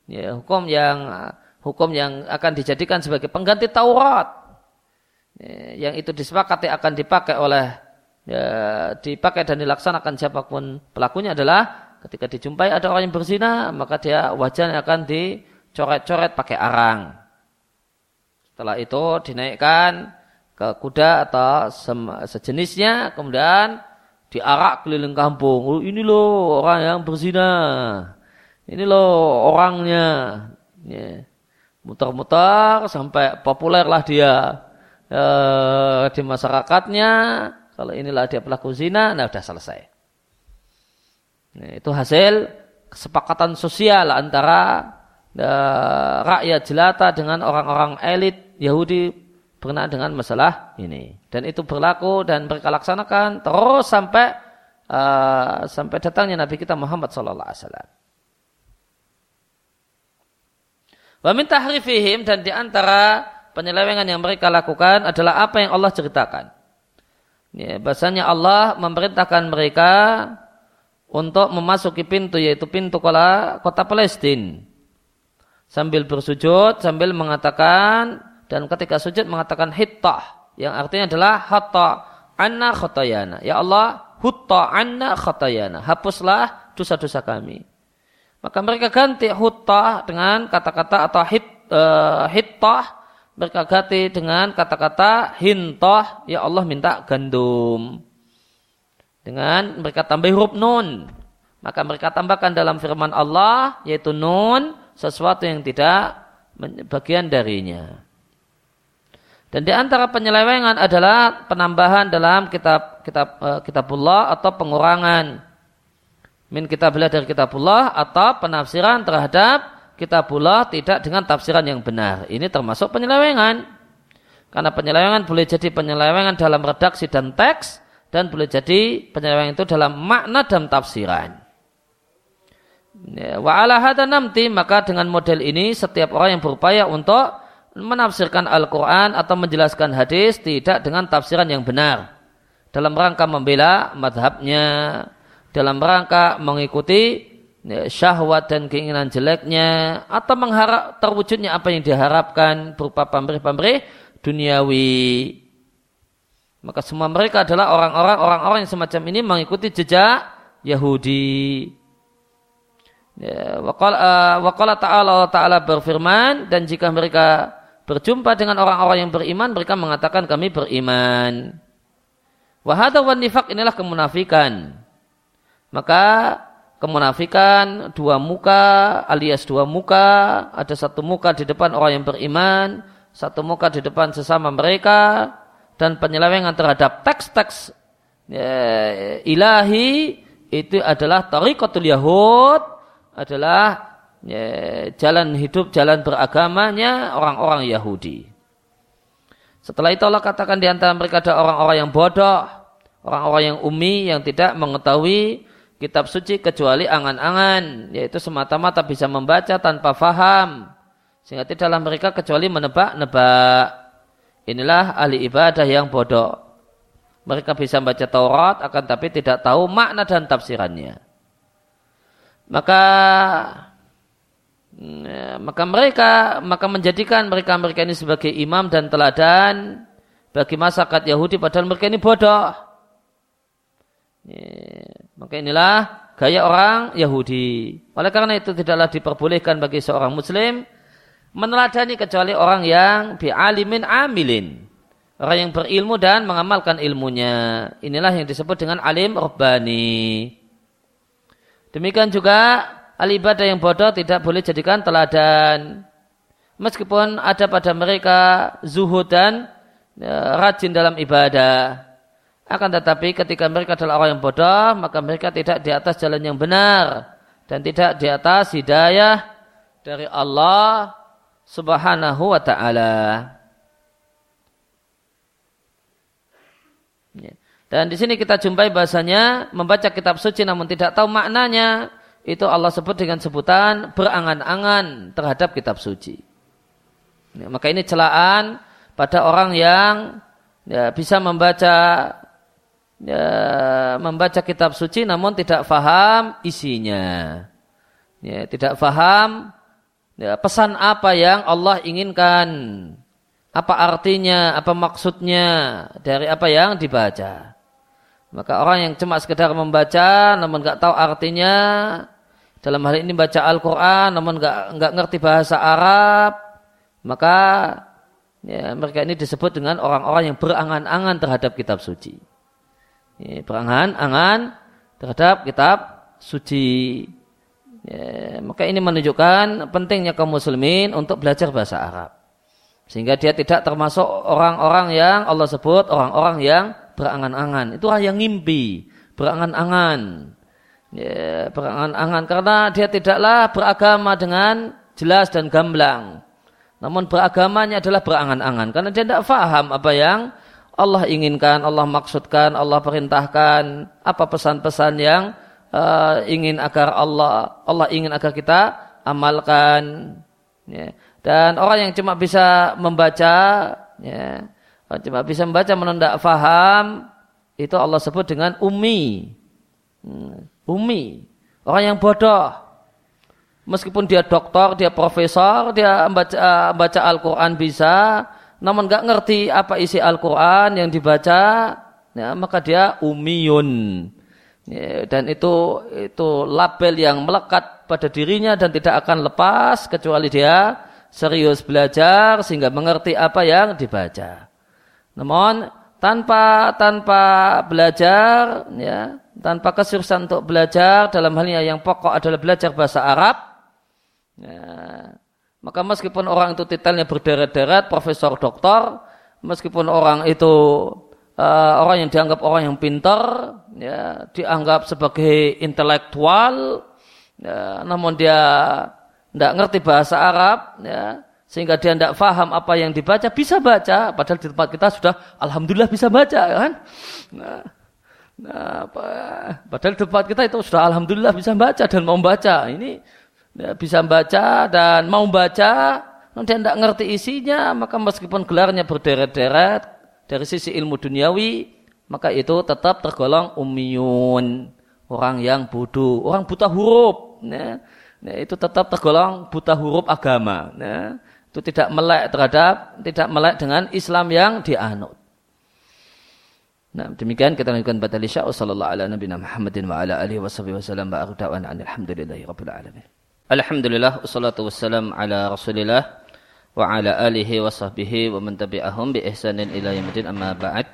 Speaker 1: ya, hukum yang hukum yang akan dijadikan sebagai pengganti Taurat Eh, yang itu disepakati akan dipakai oleh ya, dipakai dan dilaksanakan siapa pun pelakunya adalah ketika dijumpai ada orang yang berzina maka dia wajahnya akan dicoret-coret pakai arang. Setelah itu dinaikkan ke kuda atau sejenisnya kemudian diarak keliling kampung. Oh, ini loh orang yang berzina. Ini loh orangnya. Ya. Muter-muter sampai populerlah dia e, di masyarakatnya. Kalau inilah dia pelaku zina nah sudah selesai. Nah, itu hasil kesepakatan sosial antara e, rakyat jelata dengan orang-orang elit Yahudi berkenaan dengan masalah ini. Dan itu berlaku dan mereka laksanakan terus sampai uh, sampai datangnya Nabi kita Muhammad Sallallahu Alaihi Wasallam. Wa min tahrifihim dan di antara penyelewengan yang mereka lakukan adalah apa yang Allah ceritakan. Ya, bahasanya Allah memerintahkan mereka untuk memasuki pintu yaitu pintu kota, kota Palestina sambil bersujud sambil mengatakan dan ketika sujud mengatakan hittah yang artinya adalah hatta anna khotayana ya Allah hutta anna khotayana hapuslah dosa-dosa kami maka mereka ganti hutta dengan kata-kata atau hit, uh, hittah. Mereka ganti dengan kata-kata hintoh. Ya Allah minta gandum. Dengan mereka tambah huruf nun. Maka mereka tambahkan dalam firman Allah yaitu nun sesuatu yang tidak bagian darinya. Dan di antara penyelewengan adalah penambahan dalam kitab kitab uh, kitabullah atau pengurangan min kitabullah dari kitabullah atau penafsiran terhadap kitabullah tidak dengan tafsiran yang benar. Ini termasuk penyelewengan. Karena penyelewengan boleh jadi penyelewengan dalam redaksi dan teks dan boleh jadi penyelewengan itu dalam makna dan tafsiran. Ya, wa ala nanti maka dengan model ini setiap orang yang berupaya untuk menafsirkan Al-Quran atau menjelaskan hadis tidak dengan tafsiran yang benar dalam rangka membela madhabnya dalam rangka mengikuti ya, syahwat dan keinginan jeleknya atau mengharap terwujudnya apa yang diharapkan berupa pamrih-pamrih duniawi maka semua mereka adalah orang-orang orang-orang yang semacam ini mengikuti jejak Yahudi Ya, waqala uh, ta'ala ta'ala berfirman dan jika mereka berjumpa dengan orang-orang yang beriman mereka mengatakan kami beriman. Wahada wan nifak inilah kemunafikan. Maka kemunafikan dua muka alias dua muka ada satu muka di depan orang yang beriman satu muka di depan sesama mereka dan penyelewengan terhadap teks-teks ya, ilahi itu adalah tariqatul yahud adalah ya, jalan hidup, jalan beragamanya orang-orang Yahudi. Setelah itu Allah katakan di antara mereka ada orang-orang yang bodoh, orang-orang yang umi yang tidak mengetahui kitab suci kecuali angan-angan, yaitu semata-mata bisa membaca tanpa faham, sehingga tidaklah mereka kecuali menebak-nebak. Inilah ahli ibadah yang bodoh. Mereka bisa membaca Taurat akan tapi tidak tahu makna dan tafsirannya maka ya, maka mereka maka menjadikan mereka mereka ini sebagai imam dan teladan bagi masyarakat Yahudi padahal mereka ini bodoh. Ya, maka inilah gaya orang Yahudi. Oleh karena itu tidaklah diperbolehkan bagi seorang Muslim meneladani kecuali orang yang bi'alimin amilin. Orang yang berilmu dan mengamalkan ilmunya. Inilah yang disebut dengan alim Rabbani. Demikian juga al ibadah yang bodoh tidak boleh jadikan teladan. Meskipun ada pada mereka zuhud dan ya, rajin dalam ibadah. Akan tetapi ketika mereka adalah orang yang bodoh, maka mereka tidak di atas jalan yang benar. Dan tidak di atas hidayah dari Allah subhanahu wa ta'ala. Ya. Dan di sini kita jumpai bahasanya membaca kitab suci namun tidak tahu maknanya itu Allah sebut dengan sebutan berangan-angan terhadap kitab suci. Ya, maka ini celaan pada orang yang ya, bisa membaca ya, membaca kitab suci namun tidak faham isinya. Ya, tidak faham ya, pesan apa yang Allah inginkan. Apa artinya, apa maksudnya dari apa yang dibaca. Maka orang yang cuma sekedar membaca namun nggak tahu artinya dalam hal ini baca Al-Quran namun nggak nggak ngerti bahasa Arab maka ya, mereka ini disebut dengan orang-orang yang berangan-angan terhadap kitab suci. Berangan-angan terhadap kitab suci. Ya, maka ini menunjukkan pentingnya kaum muslimin untuk belajar bahasa Arab. Sehingga dia tidak termasuk orang-orang yang Allah sebut orang-orang yang berangan-angan. Itu orang yang ngimpi, berangan-angan. Ya, berangan-angan karena dia tidaklah beragama dengan jelas dan gamblang. Namun beragamanya adalah berangan-angan karena dia tidak faham apa yang Allah inginkan, Allah maksudkan, Allah perintahkan, apa pesan-pesan yang uh, ingin agar Allah Allah ingin agar kita amalkan. Ya. Dan orang yang cuma bisa membaca, ya, cuma bisa membaca menendak faham itu Allah sebut dengan umi hmm, umi orang yang bodoh meskipun dia doktor dia profesor dia membaca, membaca Al-Quran bisa namun nggak ngerti apa isi Al-Quran yang dibaca ya, maka dia umiyun ya, dan itu itu label yang melekat pada dirinya dan tidak akan lepas kecuali dia serius belajar sehingga mengerti apa yang dibaca. Namun tanpa tanpa belajar ya, tanpa keseriusan untuk belajar dalam halnya yang pokok adalah belajar bahasa Arab ya, maka meskipun orang itu titelnya berderet-deret profesor doktor meskipun orang itu uh, orang yang dianggap orang yang pintar ya dianggap sebagai intelektual ya, namun dia tidak ngerti bahasa Arab ya sehingga dia tidak faham apa yang dibaca bisa baca padahal di tempat kita sudah alhamdulillah bisa baca kan nah, Nah, apa? Padahal debat kita itu sudah alhamdulillah bisa baca dan mau baca. Ini ya, bisa baca dan mau baca, nanti tidak ngerti isinya, maka meskipun gelarnya berderet-deret dari sisi ilmu duniawi, maka itu tetap tergolong umiyun, orang yang bodoh, orang buta huruf. Ya. Nah, itu tetap tergolong buta huruf agama. Ya. Itu tidak melek terhadap, tidak melek dengan Islam yang dianut. Nah, demikian kita lanjutkan batal isya. Wassallallahu ala nabiyina Muhammadin wa ala alihi wa sahbihi alamin. Alhamdulillah wassalatu wassalam ala Rasulillah wa ala alihi wa sahbihi wa man tabi'ahum bi ihsanin ila yaumil amma ba'd.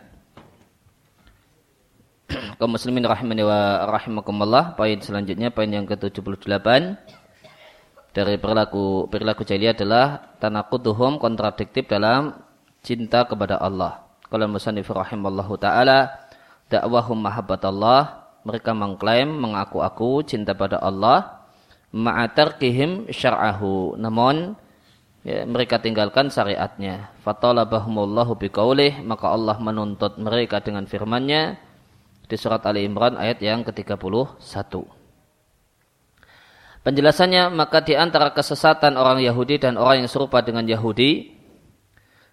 Speaker 1: Kaum muslimin rahimani wa rahimakumullah. Poin selanjutnya poin yang ke-78 dari perilaku perilaku jahiliyah adalah tanakuduhum kontradiktif dalam cinta kepada Allah. Kalau musannif rahimallahu taala dakwahum mahabbatallah mereka mengklaim mengaku-aku cinta pada Allah ma'atarkihim syar'ahu. Namun ya, mereka tinggalkan syariatnya. Fatalabahumullahu biqaulih maka Allah menuntut mereka dengan firman-Nya di surat Ali Imran ayat yang ke-31 Penjelasannya maka di antara kesesatan orang Yahudi dan orang yang serupa dengan Yahudi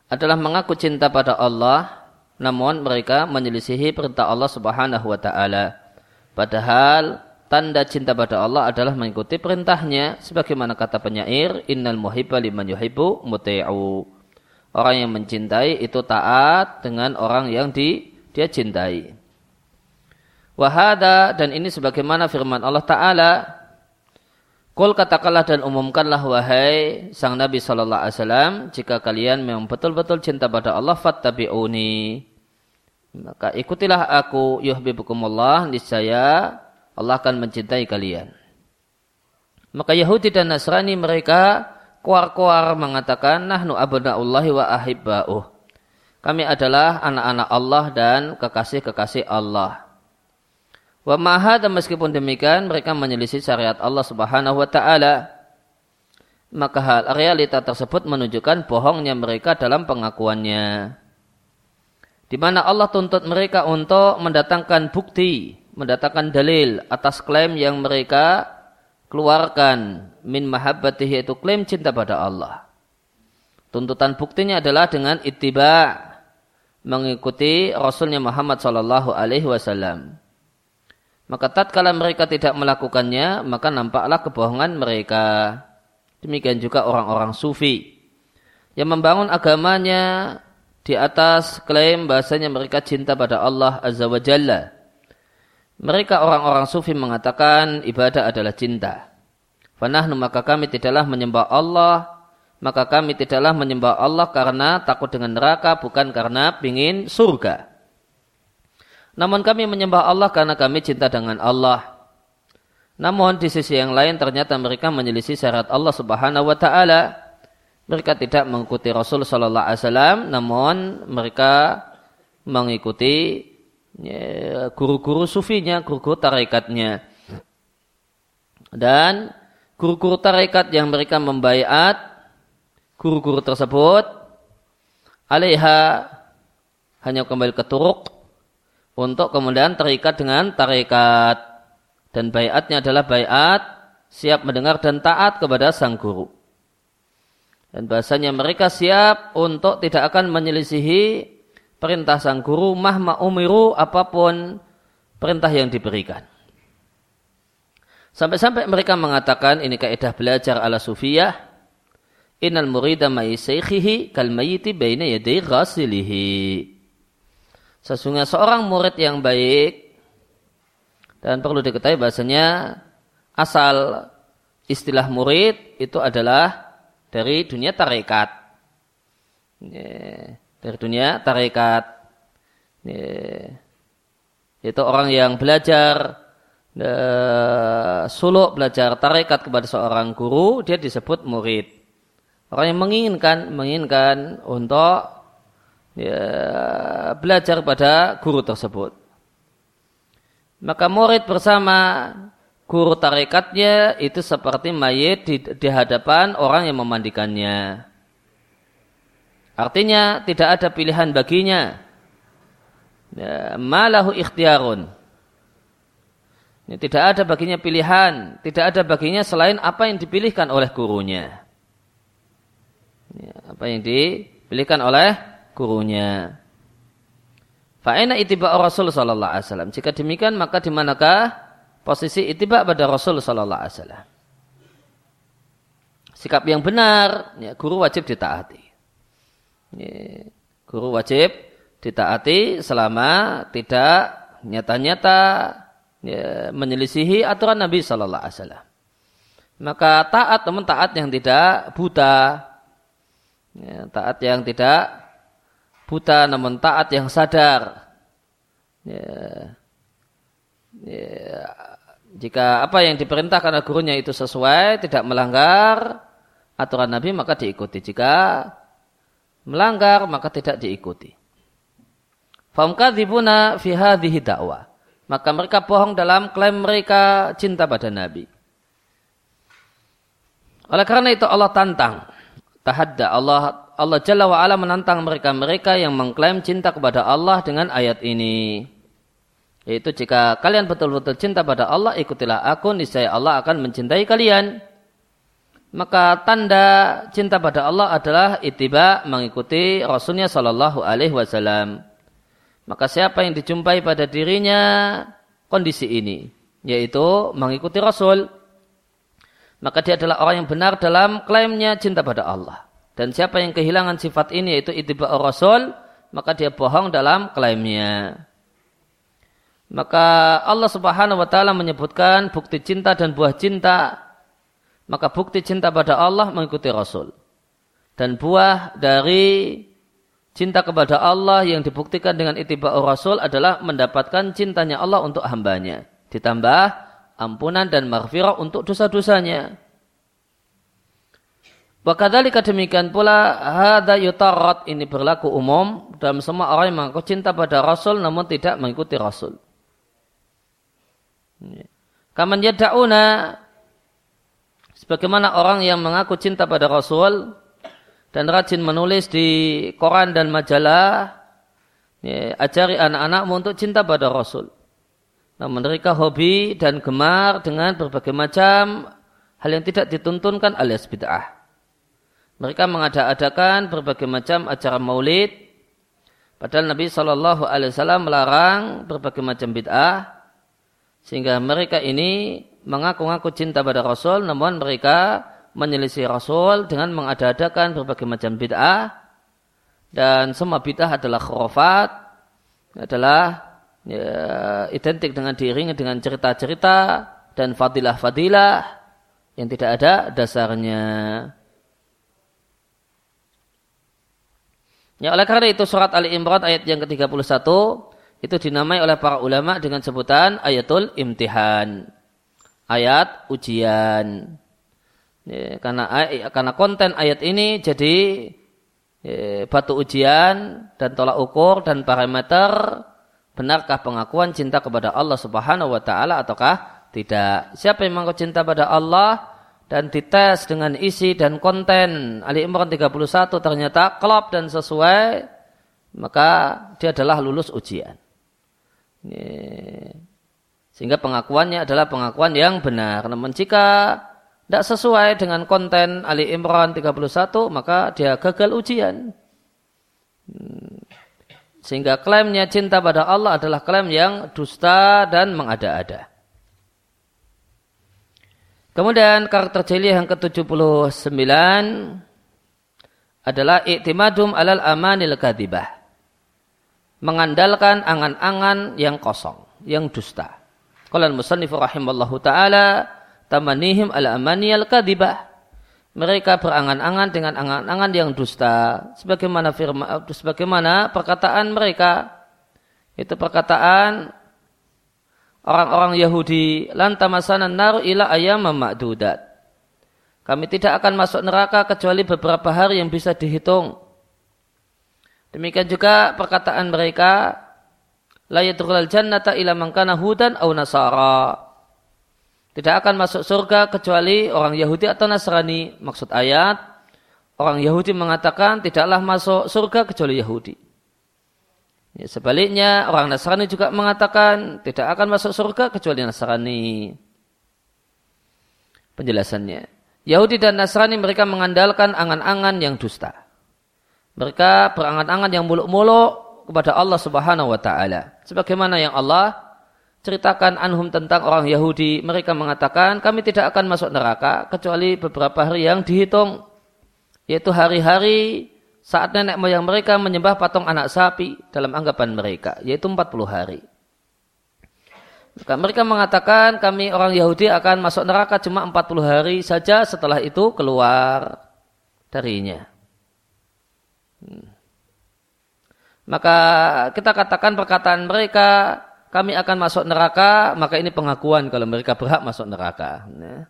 Speaker 1: adalah mengaku cinta pada Allah namun mereka menyelisihi perintah Allah Subhanahu wa taala. Padahal tanda cinta pada Allah adalah mengikuti perintahnya sebagaimana kata penyair innal muhibba liman yuhibbu muti'u. Orang yang mencintai itu taat dengan orang yang di, dia cintai. Wahada dan ini sebagaimana firman Allah Ta'ala Kul katakanlah dan umumkanlah wahai sang Nabi Sallallahu Alaihi Wasallam jika kalian memang betul-betul cinta pada Allah fattabi'uni maka ikutilah aku yuhibbukumullah niscaya Allah akan mencintai kalian maka Yahudi dan Nasrani mereka kuar-kuar mengatakan nahnu abnaullahi wa ahibba'uh kami adalah anak-anak Allah dan kekasih-kekasih Allah Wa dan meskipun demikian mereka menyelisih syariat Allah Subhanahu wa taala. Maka hal realita tersebut menunjukkan bohongnya mereka dalam pengakuannya. Di mana Allah tuntut mereka untuk mendatangkan bukti, mendatangkan dalil atas klaim yang mereka keluarkan min mahabbatihi itu klaim cinta pada Allah. Tuntutan buktinya adalah dengan ittiba mengikuti Rasulnya Muhammad sallallahu alaihi wasallam. Maka tatkala mereka tidak melakukannya, maka nampaklah kebohongan mereka. Demikian juga orang-orang sufi yang membangun agamanya di atas klaim bahasanya mereka cinta pada Allah Azza wa Jalla. Mereka orang-orang sufi mengatakan ibadah adalah cinta. Fanahnu maka kami tidaklah menyembah Allah, maka kami tidaklah menyembah Allah karena takut dengan neraka, bukan karena ingin surga. Namun kami menyembah Allah karena kami cinta dengan Allah. Namun di sisi yang lain ternyata mereka menyelisih syarat Allah Subhanahu wa taala. Mereka tidak mengikuti Rasul sallallahu alaihi wasallam, namun mereka mengikuti guru-guru sufinya, guru-guru tarekatnya. Dan guru-guru tarekat yang mereka membaiat guru-guru tersebut alaiha hanya kembali ke turuk untuk kemudian terikat dengan tarekat dan bayatnya adalah bayat siap mendengar dan taat kepada sang guru. Dan bahasanya mereka siap untuk tidak akan menyelisihi perintah sang guru mahma umiru apa pun perintah yang diberikan. Sampai-sampai mereka mengatakan ini kaidah belajar ala sufiyah innal murida ma'i kal mayiti baina yaday ghasilihi. Sesungguhnya seorang murid yang baik dan perlu diketahui bahasanya asal istilah murid itu adalah dari dunia tarekat. Dari dunia tarekat. Itu orang yang belajar uh, suluk belajar tarekat kepada seorang guru, dia disebut murid. Orang yang menginginkan menginginkan untuk ya, belajar pada guru tersebut. Maka murid bersama guru tarekatnya itu seperti mayit di, di hadapan orang yang memandikannya. Artinya tidak ada pilihan baginya. Ya, malahu ikhtiarun. Ya, tidak ada baginya pilihan, tidak ada baginya selain apa yang dipilihkan oleh gurunya. Ya, apa yang dipilihkan oleh gurunya. Fa'ina itiba Rasul sallallahu alaihi wasallam. Jika demikian maka di manakah posisi itiba pada Rasul sallallahu alaihi wasallam? Sikap yang benar, ya, guru wajib ditaati. Guru wajib ditaati selama tidak nyata-nyata ya, menyelisihi aturan Nabi Shallallahu Alaihi Wasallam. Maka taat teman taat yang tidak buta, ya, taat yang tidak buta namun taat yang sadar. Ya, ya, jika apa yang diperintahkan oleh gurunya itu sesuai, tidak melanggar aturan Nabi maka diikuti. Jika melanggar maka tidak diikuti. Famkadzibuna fi hadhihi maka mereka bohong dalam klaim mereka cinta pada Nabi. Oleh karena itu Allah tantang. Tahadda Allah Allah Jalla wa ala menantang mereka-mereka yang mengklaim cinta kepada Allah dengan ayat ini. Yaitu jika kalian betul-betul cinta pada Allah, ikutilah aku, niscaya Allah akan mencintai kalian. Maka tanda cinta pada Allah adalah itiba mengikuti Rasulnya Shallallahu Alaihi Wasallam. Maka siapa yang dijumpai pada dirinya kondisi ini, yaitu mengikuti Rasul, maka dia adalah orang yang benar dalam klaimnya cinta pada Allah. Dan siapa yang kehilangan sifat ini yaitu itiba Rasul, maka dia bohong dalam klaimnya. Maka Allah Subhanahu wa taala menyebutkan bukti cinta dan buah cinta. Maka bukti cinta pada Allah mengikuti Rasul. Dan buah dari Cinta kepada Allah yang dibuktikan dengan itiba'ur Rasul adalah mendapatkan cintanya Allah untuk hambanya. Ditambah ampunan dan maghfirah untuk dosa-dosanya. Wakadhalika demikian pula hada yutarat ini berlaku umum dalam semua orang yang mengaku cinta pada Rasul namun tidak mengikuti Rasul. Kaman yada'una sebagaimana orang yang mengaku cinta pada Rasul dan rajin menulis di koran dan majalah ya, ajari anak-anakmu untuk cinta pada Rasul. Namun mereka hobi dan gemar dengan berbagai macam hal yang tidak dituntunkan alias bid'ah. Mereka mengada-adakan berbagai macam acara maulid, padahal Nabi Shallallahu Alaihi Wasallam melarang berbagai macam bid'ah, sehingga mereka ini mengaku-ngaku cinta pada Rasul, namun mereka menyelisih Rasul dengan mengada-adakan berbagai macam bid'ah dan semua bid'ah adalah khurafat adalah ya, identik dengan diiringi dengan cerita-cerita dan fadilah-fadilah yang tidak ada dasarnya. Ya oleh karena itu surat Ali Imran ayat yang ke-31 itu dinamai oleh para ulama dengan sebutan ayatul imtihan. Ayat ujian. Ya, karena karena konten ayat ini jadi ya, batu ujian dan tolak ukur dan parameter benarkah pengakuan cinta kepada Allah Subhanahu wa taala ataukah tidak. Siapa yang mengaku cinta pada Allah dan dites dengan isi dan konten Ali Imran 31 ternyata klop dan sesuai maka dia adalah lulus ujian. Ya. Sehingga pengakuannya adalah pengakuan yang benar. Namun jika tidak sesuai dengan konten Ali Imran 31, maka dia gagal ujian. Hmm. Sehingga klaimnya cinta pada Allah adalah klaim yang dusta dan mengada-ada. Kemudian karakter jeli yang ke-79 adalah iktimadum alal amanil kadibah. Mengandalkan angan-angan yang kosong, yang dusta. Kalau musannif rahimallahu ta'ala tamanihim ala amaniyal kadibah. Mereka berangan-angan dengan angan-angan yang dusta. Sebagaimana firma, sebagaimana perkataan mereka. Itu perkataan orang-orang Yahudi. Lantamasana naru ila ayam ma'dudat. Kami tidak akan masuk neraka kecuali beberapa hari yang bisa dihitung. Demikian juga perkataan mereka. La yadrulal jannata ila mangkana hudan au nasara tidak akan masuk surga kecuali orang Yahudi atau Nasrani. Maksud ayat, orang Yahudi mengatakan tidaklah masuk surga kecuali Yahudi. Ya, sebaliknya orang Nasrani juga mengatakan tidak akan masuk surga kecuali Nasrani. Penjelasannya. Yahudi dan Nasrani mereka mengandalkan angan-angan yang dusta. Mereka berangan-angan yang muluk-muluk kepada Allah Subhanahu wa taala. Sebagaimana yang Allah ceritakan anhum tentang orang Yahudi, mereka mengatakan kami tidak akan masuk neraka kecuali beberapa hari yang dihitung yaitu hari-hari saat nenek moyang mereka menyembah patung anak sapi dalam anggapan mereka, yaitu 40 hari. Maka mereka mengatakan kami orang Yahudi akan masuk neraka cuma 40 hari saja setelah itu keluar darinya. Hmm. Maka kita katakan perkataan mereka kami akan masuk neraka, maka ini pengakuan kalau mereka berhak masuk neraka. Nah,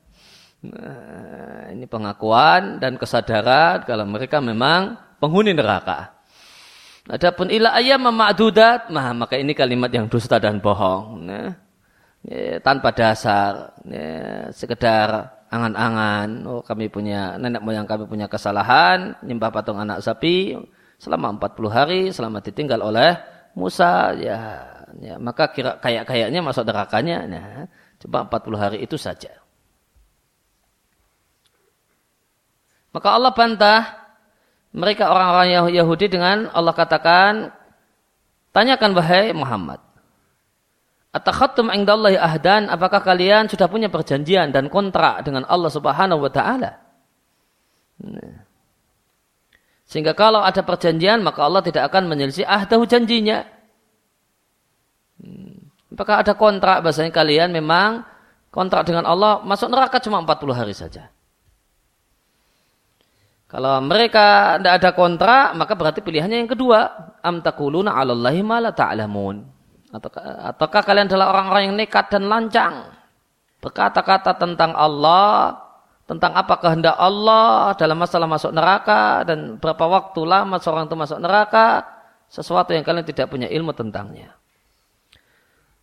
Speaker 1: ini pengakuan dan kesadaran kalau mereka memang penghuni neraka. Adapun ila ayam ma'dudat, mah maka ini kalimat yang dusta dan bohong. Nah, ya, tanpa dasar, ya, sekedar angan-angan. Oh, kami punya nenek moyang kami punya kesalahan, nyembah patung anak sapi selama 40 hari, selama ditinggal oleh Musa, ya, ya maka kira kayak-kayaknya masuk nerakanya. Nah, coba 40 hari itu saja. Maka Allah bantah mereka orang-orang Yahudi dengan Allah katakan, tanyakan wahai Muhammad. Atakhattum ingdallahi ahdan, apakah kalian sudah punya perjanjian dan kontrak dengan Allah subhanahu wa ta'ala? Nah. Sehingga kalau ada perjanjian, maka Allah tidak akan menyelisih ahdahu janjinya. Hmm. Apakah ada kontrak bahasanya kalian memang kontrak dengan Allah masuk neraka cuma 40 hari saja. Kalau mereka tidak ada kontrak, maka berarti pilihannya yang kedua. Am takuluna 'alallahi ma la ta'lamun. Ataukah, ataukah kalian adalah orang-orang yang nekat dan lancang berkata-kata tentang Allah, tentang apa kehendak Allah dalam masalah masuk neraka dan berapa waktu lama seorang itu masuk neraka, sesuatu yang kalian tidak punya ilmu tentangnya.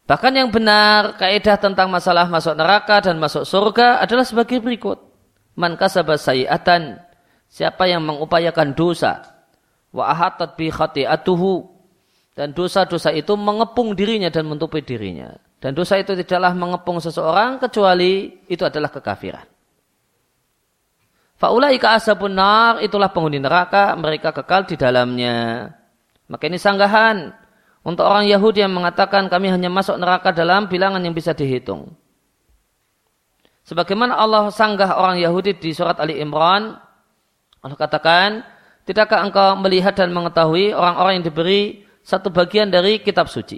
Speaker 1: Bahkan yang benar, kaidah tentang masalah masuk neraka dan masuk surga adalah sebagai berikut. Man kasaba sayi'atan Siapa yang mengupayakan dosa wa ahatat bi khati'atuhu dan dosa-dosa itu mengepung dirinya dan menutupi dirinya. Dan dosa itu tidaklah mengepung seseorang kecuali itu adalah kekafiran. Faulaika asabun nar itulah penghuni neraka, mereka kekal di dalamnya. Maka ini sanggahan untuk orang Yahudi yang mengatakan kami hanya masuk neraka dalam bilangan yang bisa dihitung. Sebagaimana Allah sanggah orang Yahudi di surat Ali Imran Allah katakan, tidakkah engkau melihat dan mengetahui orang-orang yang diberi satu bagian dari kitab suci?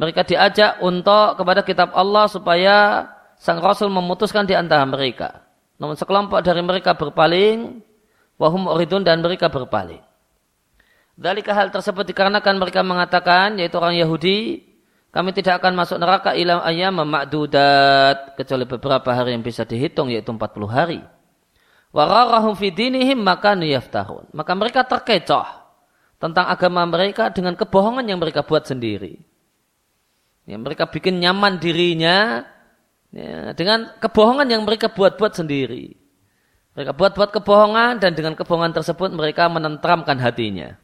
Speaker 1: Mereka diajak untuk kepada kitab Allah supaya sang Rasul memutuskan di antara mereka. Namun sekelompok dari mereka berpaling, wahum oridun dan mereka berpaling. Dari hal tersebut dikarenakan mereka mengatakan, yaitu orang Yahudi, kami tidak akan masuk neraka ilam ayam memakdudat, kecuali beberapa hari yang bisa dihitung, yaitu 40 hari. Wararahum fi dinihim maka nuyaftahun. Maka mereka terkecoh tentang agama mereka dengan kebohongan yang mereka buat sendiri. Ya, mereka bikin nyaman dirinya ya, dengan kebohongan yang mereka buat-buat sendiri. Mereka buat-buat kebohongan dan dengan kebohongan tersebut mereka menentramkan hatinya.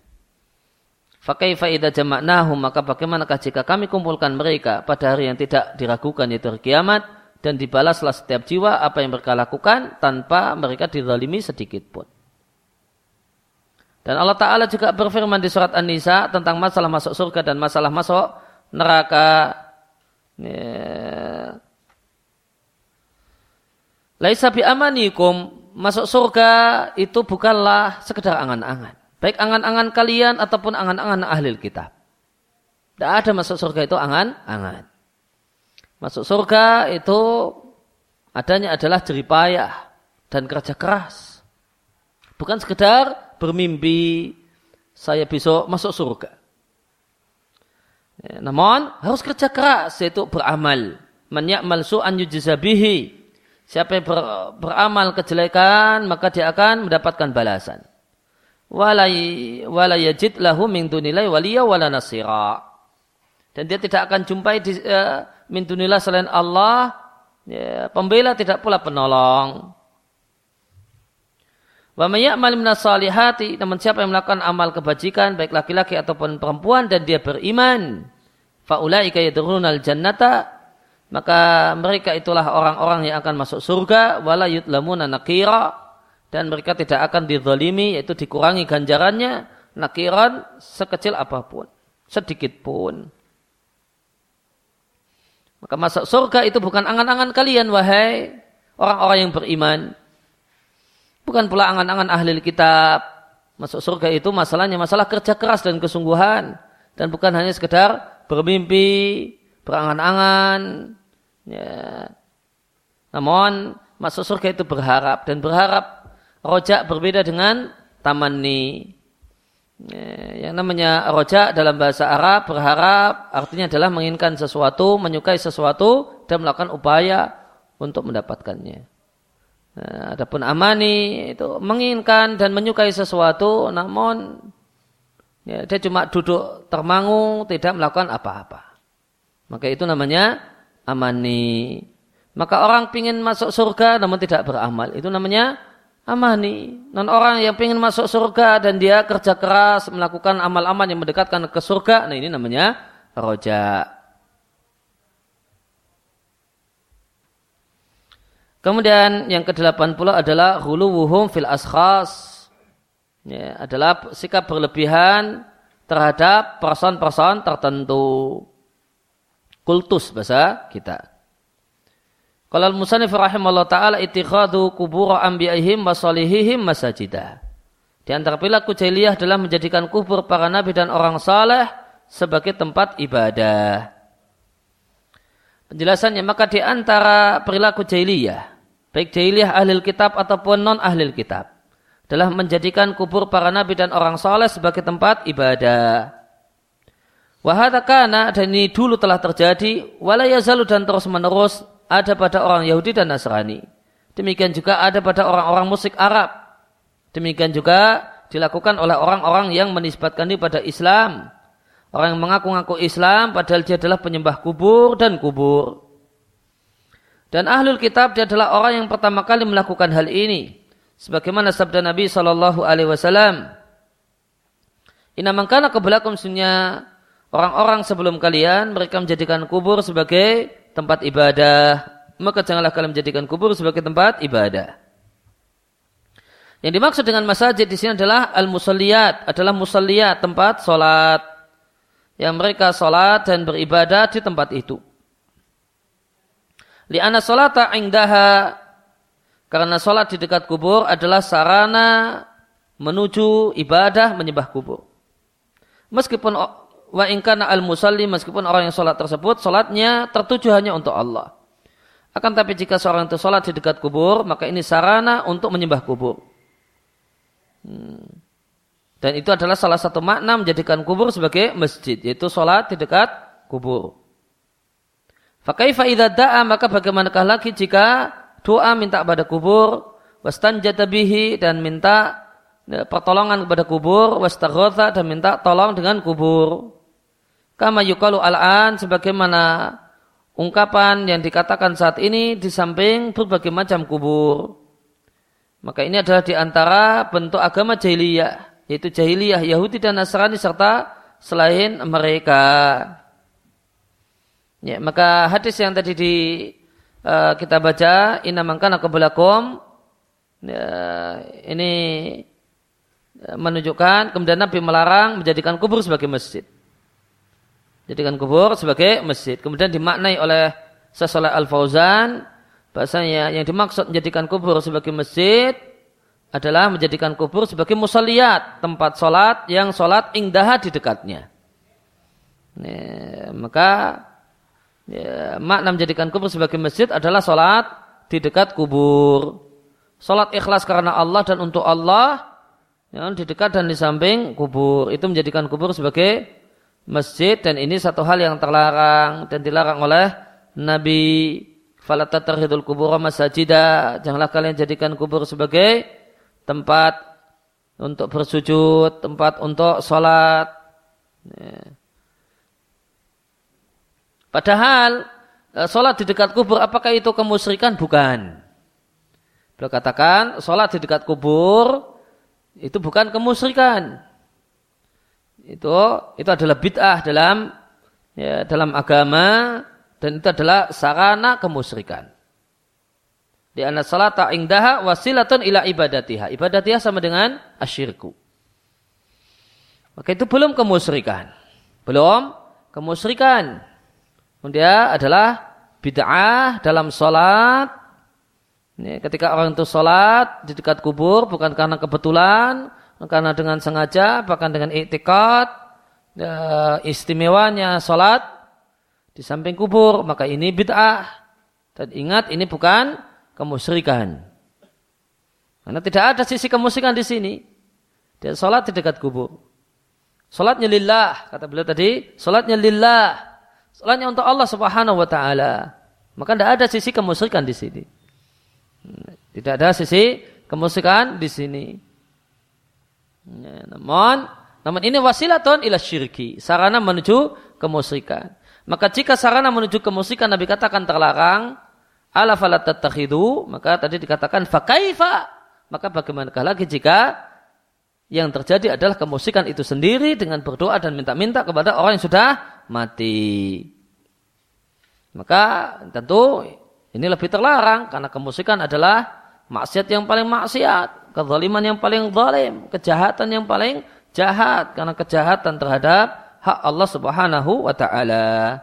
Speaker 1: Fakaifa idza jama'nahum maka bagaimanakah jika kami kumpulkan mereka pada hari yang tidak diragukan yaitu hari kiamat dan dibalaslah setiap jiwa apa yang mereka lakukan tanpa mereka dizalimi sedikit pun. Dan Allah Ta'ala juga berfirman di surat An-Nisa tentang masalah masuk surga dan masalah masuk neraka. Ya. Laisa bi amanikum masuk surga itu bukanlah sekedar angan-angan. Baik angan-angan kalian ataupun angan-angan ahli kitab. Tidak ada masuk surga itu angan-angan. Masuk surga itu adanya adalah jeripayah dan kerja keras. Bukan sekedar bermimpi saya besok masuk surga. Ya, namun harus kerja keras yaitu beramal. Man ya'mal su'an yujzabihi. Siapa yang ber, beramal kejelekan maka dia akan mendapatkan balasan. Wala yajid lahu min dunilai waliya wala nasira. Dan dia tidak akan jumpai di, uh, min dunillah selain Allah, ya, pembela tidak pula penolong. Wa may ya'mal salihati namun siapa yang melakukan amal kebajikan baik laki-laki ataupun perempuan dan dia beriman faulaika yadkhulunal jannata maka mereka itulah orang-orang yang akan masuk surga wala yutlamuna nakira dan mereka tidak akan dizalimi yaitu dikurangi ganjarannya nakiran sekecil apa pun sedikit pun maka masuk surga itu bukan angan-angan kalian wahai orang-orang yang beriman Bukan pula angan-angan ahli kitab. Masuk surga itu masalahnya masalah kerja keras dan kesungguhan. Dan bukan hanya sekedar bermimpi, berangan-angan. Ya. Namun masuk surga itu berharap. Dan berharap rojak berbeda dengan tamanni. Ya, yang namanya rojak dalam bahasa Arab berharap artinya adalah menginginkan sesuatu, menyukai sesuatu dan melakukan upaya untuk mendapatkannya. Nah, adapun amani itu menginginkan dan menyukai sesuatu namun ya, dia cuma duduk termangu tidak melakukan apa-apa. Maka itu namanya amani. Maka orang ingin masuk surga namun tidak beramal. Itu namanya amani. Non orang yang ingin masuk surga dan dia kerja keras melakukan amal-amal yang mendekatkan ke surga. Nah ini namanya roja. Kemudian yang ke-80 adalah huluwuhum fil askhas. Ya, adalah sikap berlebihan terhadap person-person tertentu. Kultus bahasa kita. Kalau al-musannif rahimahullah ta'ala itikhadu kubur anbiya'ihim wa salihihim masajidah. Di antara perilaku jahiliyah adalah menjadikan kubur para nabi dan orang saleh sebagai tempat ibadah. Penjelasannya maka di antara perilaku jahiliyah baik jahiliyah ahli kitab ataupun non ahli kitab adalah menjadikan kubur para nabi dan orang soleh sebagai tempat ibadah. Wahadakana dan ini dulu telah terjadi walayazalu dan terus menerus ada pada orang Yahudi dan Nasrani. Demikian juga ada pada orang-orang musik Arab. Demikian juga dilakukan oleh orang-orang yang menisbatkan diri pada Islam. Orang yang mengaku-ngaku Islam padahal dia adalah penyembah kubur dan kubur. Dan ahlul kitab dia adalah orang yang pertama kali melakukan hal ini. Sebagaimana sabda Nabi Shallallahu Alaihi Wasallam, Ina mangkana kebelakum sunya orang-orang sebelum kalian mereka menjadikan kubur sebagai tempat ibadah. Maka janganlah kalian menjadikan kubur sebagai tempat ibadah. Yang dimaksud dengan masjid di sini adalah al-musalliyat, adalah musalliyat, tempat solat. Yang mereka solat dan beribadah di tempat itu. Li'ana solata ingdaha karena solat di dekat kubur adalah sarana menuju ibadah menyembah kubur. Meskipun wa ingkana al musalli meskipun orang yang solat tersebut solatnya tertuju hanya untuk Allah. Akan tapi jika seorang itu solat di dekat kubur maka ini sarana untuk menyembah kubur. Hmm. Dan itu adalah salah satu makna menjadikan kubur sebagai masjid yaitu solat di dekat kubur. Fakaifa idza maka bagaimanakah lagi jika doa minta pada kubur wastanjata bihi dan minta ya, pertolongan kepada kubur wastaghatha dan minta tolong dengan kubur. Kama yukalu al-an sebagaimana ungkapan yang dikatakan saat ini di samping berbagai macam kubur. Maka ini adalah di antara bentuk agama jahiliyah, yaitu jahiliyah Yahudi dan Nasrani serta selain mereka. Ya, maka hadis yang tadi di uh, kita baca inna mangkana qablakum ya, ini uh, menunjukkan kemudian Nabi melarang menjadikan kubur sebagai masjid. Jadikan kubur sebagai masjid. Kemudian dimaknai oleh Sesoleh Al-Fauzan bahasanya yang dimaksud menjadikan kubur sebagai masjid adalah menjadikan kubur sebagai musalliyat, tempat solat yang solat ingdaha di dekatnya. Nah, maka ya, makna menjadikan kubur sebagai masjid adalah sholat di dekat kubur. Sholat ikhlas karena Allah dan untuk Allah ya, di dekat dan di samping kubur. Itu menjadikan kubur sebagai masjid dan ini satu hal yang terlarang dan dilarang oleh Nabi Falata terhidul kubur masajida. Janganlah kalian jadikan kubur sebagai tempat untuk bersujud, tempat untuk sholat. Ya. Padahal e, sholat di dekat kubur apakah itu kemusyrikan? Bukan. Beliau katakan sholat di dekat kubur itu bukan kemusyrikan. Itu itu adalah bid'ah dalam ya, dalam agama dan itu adalah sarana kemusyrikan. Di anna salata indaha wasilatun ila ibadatiha. Ibadatiha sama dengan asyirku. Maka itu belum kemusyrikan. Belum kemusyrikan. Kemudian adalah bid'ah dalam sholat. Ketika orang itu sholat di dekat kubur bukan karena kebetulan, karena dengan sengaja, bahkan dengan iktikat, ya, istimewanya sholat di samping kubur, maka ini bid'ah. Dan ingat ini bukan kemusyrikan. Karena tidak ada sisi kemusyrikan di sini. Dia sholat di dekat kubur. Salatnya lillah, kata beliau tadi, salatnya lillah. Salatnya untuk Allah Subhanahu wa taala. Maka tidak ada sisi kemusyrikan di sini. Tidak ada sisi kemusyrikan di sini. Ya, namun, namun ini wasilatun ila syirki, sarana menuju kemusyrikan. Maka jika sarana menuju kemusyrikan Nabi katakan terlarang, ala falat maka tadi dikatakan fakaifa, maka bagaimanakah lagi jika yang terjadi adalah kemusikan itu sendiri dengan berdoa dan minta-minta kepada orang yang sudah mati. Maka tentu ini lebih terlarang karena kemusikan adalah maksiat yang paling maksiat, kezaliman yang paling zalim, kejahatan yang paling jahat. Karena kejahatan terhadap hak Allah Subhanahu wa taala.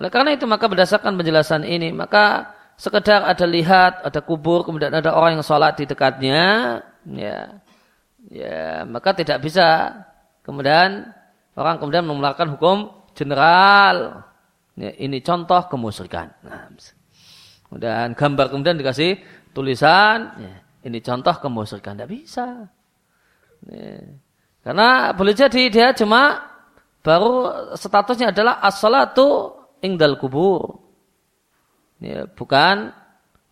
Speaker 1: Oleh karena itu maka berdasarkan penjelasan ini maka sekedar ada lihat ada kubur kemudian ada orang yang sholat di dekatnya ya ya maka tidak bisa kemudian orang kemudian mengeluarkan hukum general. Ya, ini contoh kemusyrikan. Nah, kemudian gambar kemudian dikasih tulisan ya, ini contoh kemusyrikan tidak bisa ya. karena boleh jadi dia cuma baru statusnya adalah as-salatu ingdal kubur ya, bukan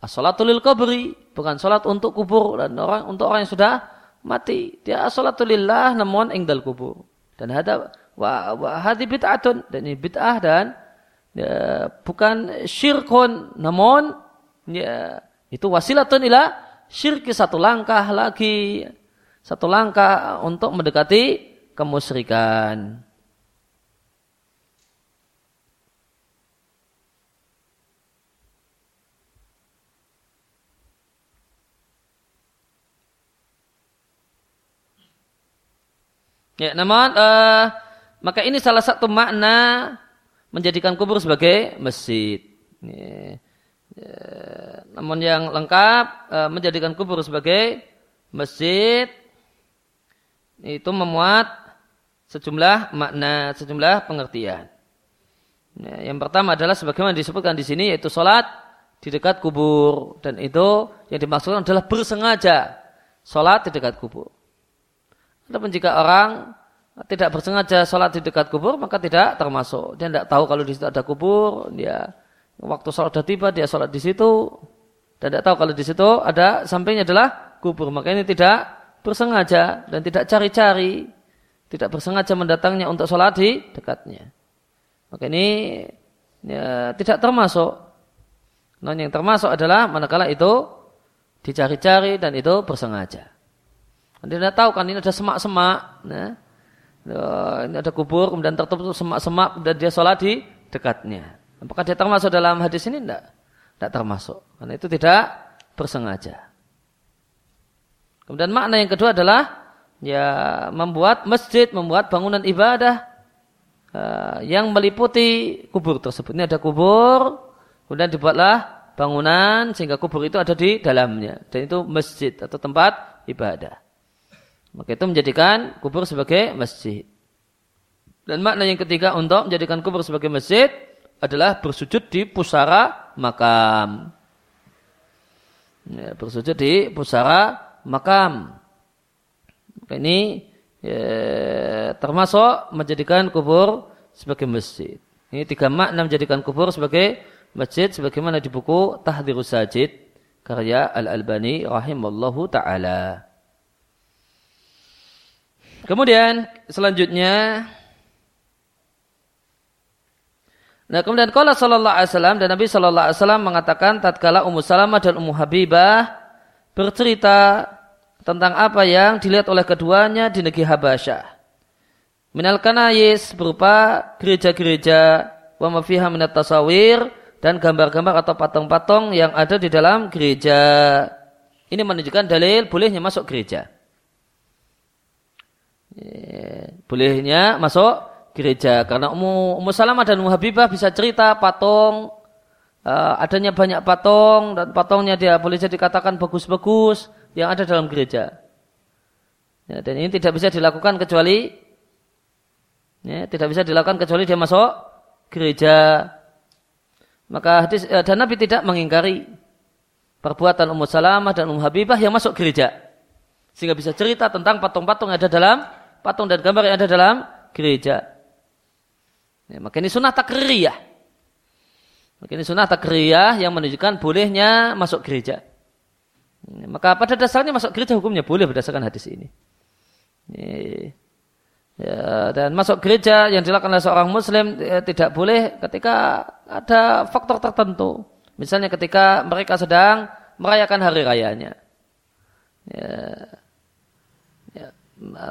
Speaker 1: as-salatu lil kubri bukan salat untuk kubur dan orang untuk orang yang sudah mati. Dia salatulillah namun ingdal kubur. Dan ada wa, wa hadi bid'atun dan ini bid'ah dan ya, bukan syirkun namun ya, itu wasilatun ila syirki satu langkah lagi satu langkah untuk mendekati kemusyrikan. Ya, namun uh, maka ini salah satu makna menjadikan kubur sebagai masjid. Ya, ya, namun yang lengkap uh, menjadikan kubur sebagai masjid itu memuat sejumlah makna, sejumlah pengertian. Ya, yang pertama adalah sebagaimana disebutkan di sini yaitu sholat di dekat kubur dan itu yang dimaksudkan adalah bersengaja sholat di dekat kubur. Adapun jika orang tidak bersengaja sholat di dekat kubur maka tidak termasuk. Dia tidak tahu kalau di situ ada kubur, dia waktu sholat sudah tiba dia sholat di situ dan tidak tahu kalau di situ ada sampingnya adalah kubur. Maka ini tidak bersengaja dan tidak cari-cari, tidak bersengaja mendatangnya untuk sholat di dekatnya. Maka ini ya, tidak termasuk. Non yang termasuk adalah manakala itu dicari-cari dan itu bersengaja. Anda tidak tahu kan ini ada semak-semak. Nah, ini ada kubur, kemudian tertutup semak-semak, dan dia sholat di dekatnya. Apakah dia termasuk dalam hadis ini? Tidak. Tidak termasuk. Karena itu tidak bersengaja. Kemudian makna yang kedua adalah ya membuat masjid, membuat bangunan ibadah uh, yang meliputi kubur tersebut. Ini ada kubur, kemudian dibuatlah bangunan sehingga kubur itu ada di dalamnya. Dan itu masjid atau tempat ibadah. Maka itu menjadikan kubur sebagai masjid. Dan makna yang ketiga untuk menjadikan kubur sebagai masjid adalah bersujud di pusara makam. Ya, bersujud di pusara makam. Maka ini ya, termasuk menjadikan kubur sebagai masjid. Ini tiga makna menjadikan kubur sebagai masjid sebagaimana di buku Tahdirus Sajid karya Al-Albani rahimallahu taala. Kemudian selanjutnya Nah kemudian kalau Sallallahu Alaihi dan Nabi Sallallahu Alaihi Wasallam mengatakan tatkala Ummu Salamah dan Ummu Habibah bercerita tentang apa yang dilihat oleh keduanya di negeri Habasyah. Minal kanayis berupa gereja-gereja wa mafiha minat tasawir dan gambar-gambar atau patung-patung yang ada di dalam gereja. Ini menunjukkan dalil bolehnya masuk gereja. Bolehnya masuk gereja karena Ummu, Ummu Salamah dan Ummu Habibah bisa cerita patung uh, adanya banyak patung dan patungnya dia boleh jadi dikatakan bagus-bagus yang ada dalam gereja. Ya, dan ini tidak bisa dilakukan kecuali ya, tidak bisa dilakukan kecuali dia masuk gereja. Maka hadis eh, dan Nabi tidak mengingkari perbuatan Ummu Salamah dan Ummu Habibah yang masuk gereja. Sehingga bisa cerita tentang patung-patung yang ada dalam patung dan gambar yang ada dalam gereja. Ya, maka ini sunnah takriyah. Maka ini sunnah takriyah yang menunjukkan bolehnya masuk gereja. Maka pada dasarnya masuk gereja hukumnya boleh berdasarkan hadis ini. Ya, dan masuk gereja yang dilakukan oleh seorang muslim ya, tidak boleh ketika ada faktor tertentu. Misalnya ketika mereka sedang merayakan hari rayanya. Ya, ya,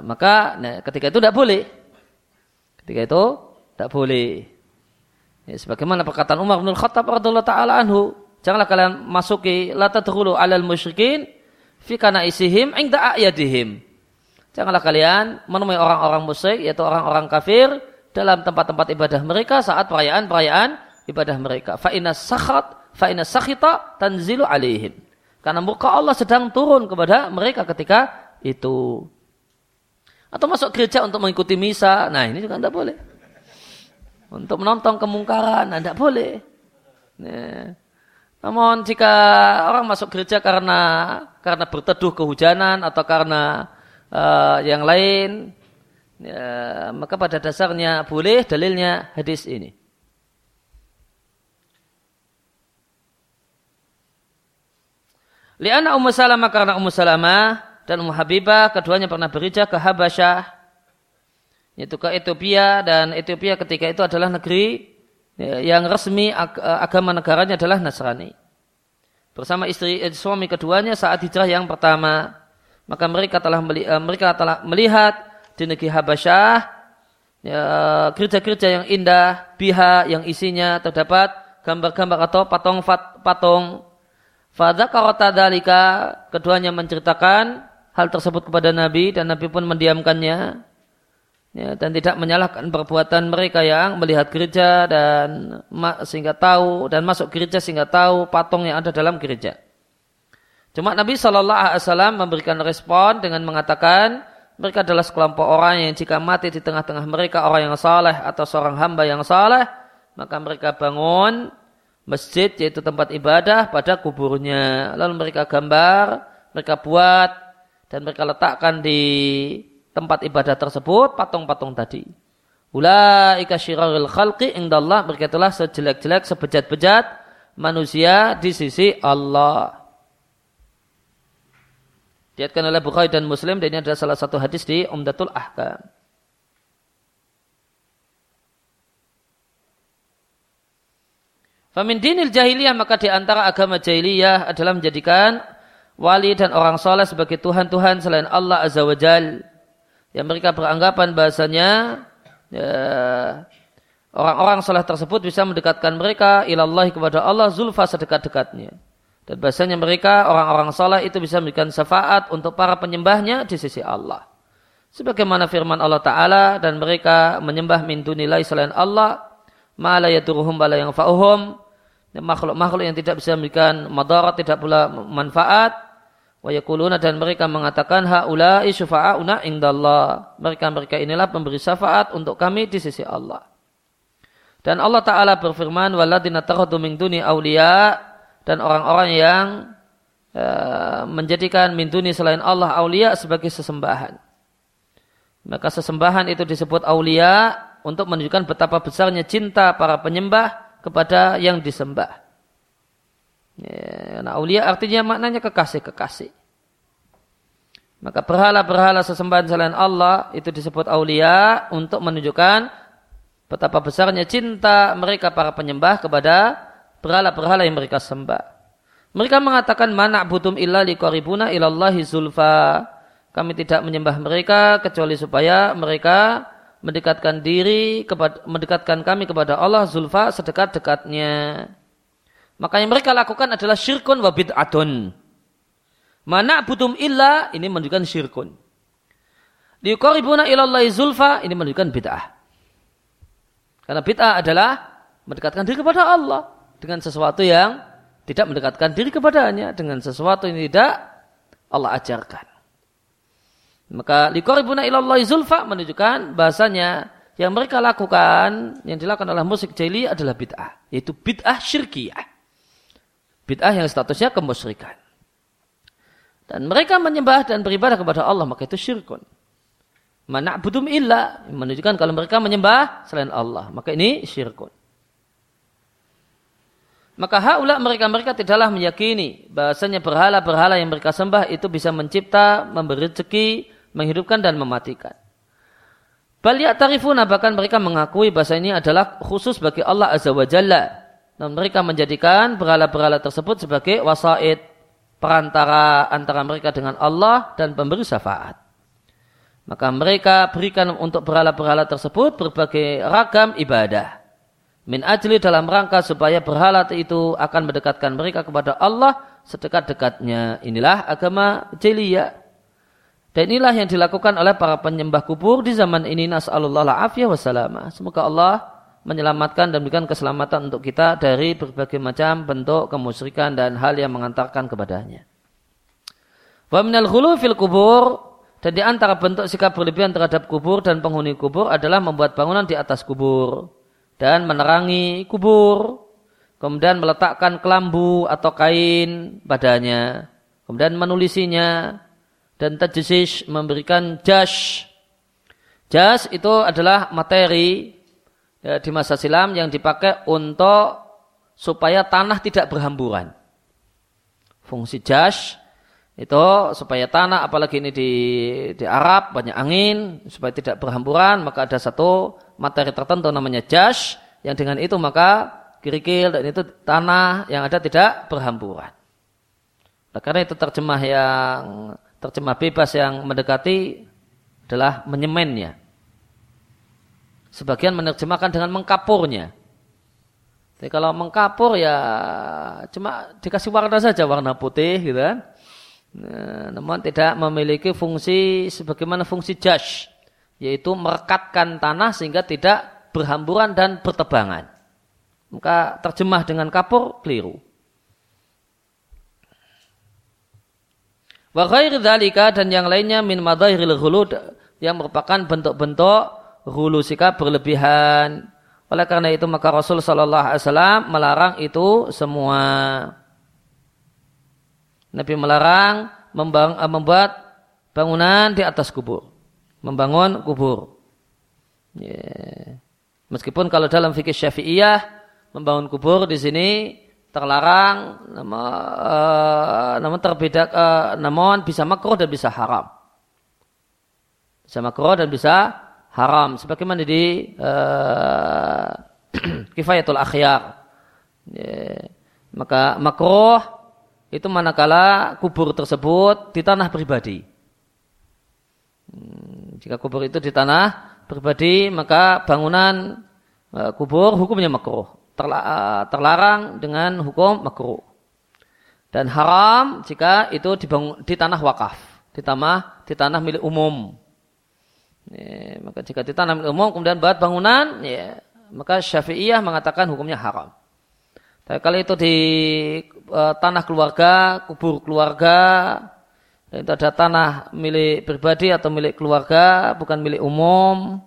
Speaker 1: maka nah, ketika itu tidak boleh. Ketika itu tidak boleh. Ya, sebagaimana perkataan Umar bin Khattab radhiyallahu taala anhu, Janganlah kalian masuki la tadkhulu alal musyrikin fi isihim inda ayadihim. Janganlah kalian menemui orang-orang musyrik yaitu orang-orang kafir dalam tempat-tempat ibadah mereka saat perayaan-perayaan ibadah mereka. Fa inna sakhat fa inna sakhita tanzilu alaihim. Karena muka Allah sedang turun kepada mereka ketika itu. Atau masuk gereja untuk mengikuti misa. Nah ini juga tidak boleh. Untuk menonton kemungkaran, tidak boleh. Nah. Namun jika orang masuk gereja karena karena berteduh kehujanan atau karena uh, yang lain, ya, maka pada dasarnya boleh dalilnya hadis ini. Liana Ummu Salamah karena Ummu Salamah dan Ummu Habibah keduanya pernah berhijrah ke Habasyah yaitu ke Ethiopia dan Ethiopia ketika itu adalah negeri Ya, yang resmi eh, agama negaranya adalah Nasrani. Bersama istri eh, suami keduanya saat hijrah yang pertama, maka mereka telah meli eh, mereka telah melihat di negeri Habasyah ya, gereja-gereja yang indah, biha yang isinya terdapat gambar-gambar atau patung fat, patung. Fadzakara dalika keduanya menceritakan hal tersebut kepada Nabi dan Nabi pun mendiamkannya ya, dan tidak menyalahkan perbuatan mereka yang melihat gereja dan sehingga tahu dan masuk gereja sehingga tahu patung yang ada dalam gereja. Cuma Nabi Shallallahu Alaihi Wasallam memberikan respon dengan mengatakan mereka adalah sekelompok orang yang jika mati di tengah-tengah mereka orang yang saleh atau seorang hamba yang saleh maka mereka bangun masjid yaitu tempat ibadah pada kuburnya lalu mereka gambar mereka buat dan mereka letakkan di tempat ibadah tersebut patung-patung tadi. Ulaika syirarul khalqi indallah mereka telah sejelek-jelek sebejat-bejat manusia di sisi Allah. Diatkan oleh Bukhari dan Muslim dan ini adalah salah satu hadis di Umdatul Ahkam. Famin dinil jahiliyah maka di antara agama jahiliyah adalah menjadikan wali dan orang soleh sebagai Tuhan-Tuhan selain Allah Azza wa Jalla yang mereka beranggapan bahasanya ya, orang-orang salah tersebut bisa mendekatkan mereka ilallah kepada Allah zulfa sedekat-dekatnya. Dan bahasanya mereka orang-orang salah itu bisa memberikan syafaat untuk para penyembahnya di sisi Allah. Sebagaimana firman Allah Ta'ala dan mereka menyembah min dunilai selain Allah ma'ala yaduruhum bala yang fa'uhum makhluk-makhluk yang tidak bisa memberikan madarat tidak pula manfaat Wa yakuluna dan mereka mengatakan haula'i syufa'auna indallah. Mereka-mereka inilah pemberi syafaat untuk kami di sisi Allah. Dan Allah Ta'ala berfirman, Waladina tarhadu min duni awliya, dan orang-orang yang uh, menjadikan min duni selain Allah awliya sebagai sesembahan. Maka sesembahan itu disebut awliya untuk menunjukkan betapa besarnya cinta para penyembah kepada yang disembah. Ya, nah, aulia artinya maknanya kekasih-kekasih. Maka berhala-berhala sesembahan selain Allah itu disebut aulia untuk menunjukkan Betapa besarnya cinta mereka para penyembah kepada berhala-berhala yang mereka sembah. Mereka mengatakan mana butum illa liqaribuna ilallahi zulfa. Kami tidak menyembah mereka kecuali supaya mereka mendekatkan diri kepada mendekatkan kami kepada Allah zulfa sedekat-dekatnya. Maka yang mereka lakukan adalah syirkun wa bid'atun. Mana butum illa ini menunjukkan syirkun. Liqaribuna ilallahi zulfa ini menunjukkan bid'ah. Karena bid'ah adalah mendekatkan diri kepada Allah dengan sesuatu yang tidak mendekatkan diri kepadanya dengan sesuatu yang tidak Allah ajarkan. Maka liqaribuna ilallahi zulfa menunjukkan bahasanya yang mereka lakukan yang dilakukan oleh musik jahili adalah bid'ah, yaitu bid'ah syirkiyah. Bid'ah yang statusnya kemusyrikan. Dan mereka menyembah dan beribadah kepada Allah maka itu syirkun. Mana budum illa menunjukkan kalau mereka menyembah selain Allah maka ini syirkun. Maka haula mereka-mereka tidaklah meyakini bahasanya berhala-berhala yang mereka sembah itu bisa mencipta, memberi rezeki, menghidupkan dan mematikan. Baliak tarifuna bahkan mereka mengakui bahasa ini adalah khusus bagi Allah Azza wa Jalla. Dan mereka menjadikan berhala-berhala tersebut sebagai wasaid perantara antara mereka dengan Allah dan pemberi syafaat. Maka mereka berikan untuk berhala-berhala tersebut berbagai ragam ibadah min ajli dalam rangka supaya berhala itu akan mendekatkan mereka kepada Allah sedekat-dekatnya. Inilah agama jeliyah. Dan inilah yang dilakukan oleh para penyembah kubur di zaman ini. Nas'alullah la'afiyah wassalamah. Semoga Allah menyelamatkan dan memberikan keselamatan untuk kita dari berbagai macam bentuk kemusyrikan dan hal yang mengantarkan kepadanya. Wa minal ghulu fil kubur dan di antara bentuk sikap berlebihan terhadap kubur dan penghuni kubur adalah membuat bangunan di atas kubur dan menerangi kubur, kemudian meletakkan kelambu atau kain padanya, kemudian menulisinya, dan tajsis memberikan jas. Jas itu adalah materi ya, di masa silam yang dipakai untuk supaya tanah tidak berhamburan. Fungsi jas itu supaya tanah apalagi ini di di Arab banyak angin supaya tidak berhamburan maka ada satu materi tertentu namanya jas yang dengan itu maka kerikil dan itu tanah yang ada tidak berhamburan. Nah, karena itu terjemah yang terjemah bebas yang mendekati adalah menyemennya. Sebagian menerjemahkan dengan mengkapurnya. Jadi kalau mengkapur ya cuma dikasih warna saja warna putih gitu kan. Nah, namun tidak memiliki fungsi sebagaimana fungsi jas yaitu merekatkan tanah sehingga tidak berhamburan dan bertebangan. Maka terjemah dengan kapur keliru. Wa dan yang lainnya min madahiril yang merupakan bentuk-bentuk hulu sikap berlebihan. Oleh karena itu maka Rasul Shallallahu Alaihi Wasallam melarang itu semua. Nabi melarang membuat bangunan di atas kubur membangun kubur. Yeah. Meskipun kalau dalam fikih syafi'iyah membangun kubur di sini terlarang, namun terbeda, uh, namun bisa makruh dan bisa haram. Bisa makruh dan bisa haram. Sebagaimana di uh, kifayatul akhyar. Yeah. Maka makruh itu manakala kubur tersebut di tanah pribadi. Hmm jika kubur itu di tanah pribadi, maka bangunan e, kubur hukumnya makruh. Terla, e, terlarang dengan hukum makruh. Dan haram jika itu dibangun, di tanah wakaf, di tanah di tanah milik umum. Ya, maka jika di tanah milik umum kemudian buat bangunan, ya, maka Syafi'iyah mengatakan hukumnya haram. Tapi kalau itu di uh, tanah keluarga, kubur keluarga, itu ada tanah milik pribadi atau milik keluarga, bukan milik umum.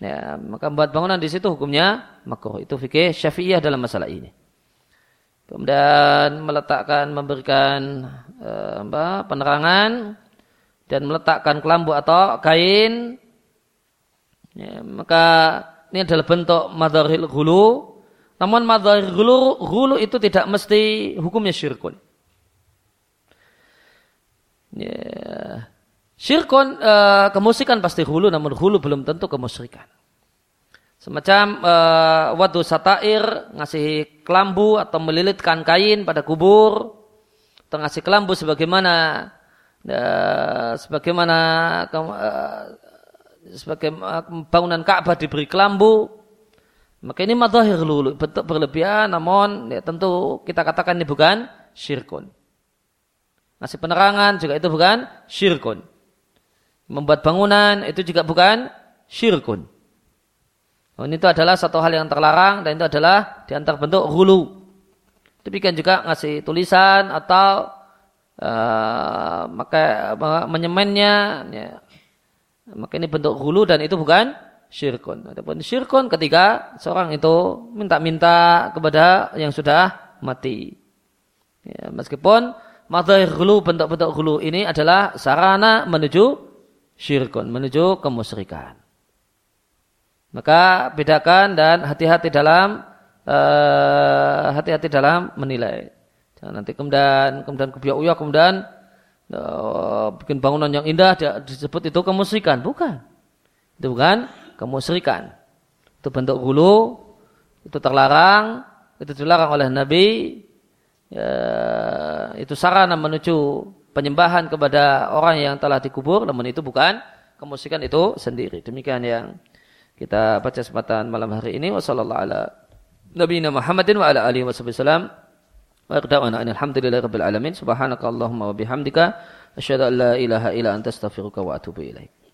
Speaker 1: Ya, maka buat bangunan di situ hukumnya makruh. Itu fikih Syafi'iyah dalam masalah ini. Kemudian meletakkan memberikan eh, apa, penerangan dan meletakkan kelambu atau kain ya, maka ini adalah bentuk madharil hulu. Namun madharil hulu, hulu itu tidak mesti hukumnya syirkun. Ya. Syirkon uh, kemusikan pasti hulu namun hulu belum tentu kemusyrikan. Semacam uh, wadu satair, ngasih kelambu atau melilitkan kain pada kubur, atau ngasih kelambu sebagaimana uh, sebagaimana uh, sebagai bangunan Ka'bah diberi kelambu, maka ini madhahir lulu, bentuk berlebihan, namun ya, tentu kita katakan ini bukan syirkun. Ngasih penerangan juga itu bukan syirkun. Membuat bangunan itu juga bukan syirkun. Oh, ini itu adalah satu hal yang terlarang dan itu adalah di antara bentuk hulu. Demikian juga ngasih tulisan atau uh, maka menyemennya. Ya. Maka ini bentuk hulu dan itu bukan syirkun. Adapun syirkun ketika seorang itu minta-minta kepada yang sudah mati. Ya, meskipun madhahir hulu, bentuk-bentuk hulu ini adalah sarana menuju syirkun, menuju kemusyrikan. Maka bedakan dan hati-hati dalam eh, hati-hati uh, dalam menilai. Jangan nanti kemudian kemudian kebiak uya kemudian uh, bikin bangunan yang indah disebut itu kemusyrikan, bukan. Itu bukan kemusyrikan. Itu bentuk hulu, itu terlarang, itu dilarang oleh Nabi. Ya, itu sarana menuju penyembahan kepada orang yang telah dikubur, namun itu bukan kemusyrikan itu sendiri. Demikian yang kita baca kesempatan malam hari ini wasallallahu ala nabiyina Muhammadin wa ala alihi wasallam wa iqda'ana alhamdulillahi rabbil alamin subhanaka allahumma wa bihamdika asyhadu an la ilaha illa anta astaghfiruka wa atubu ilaik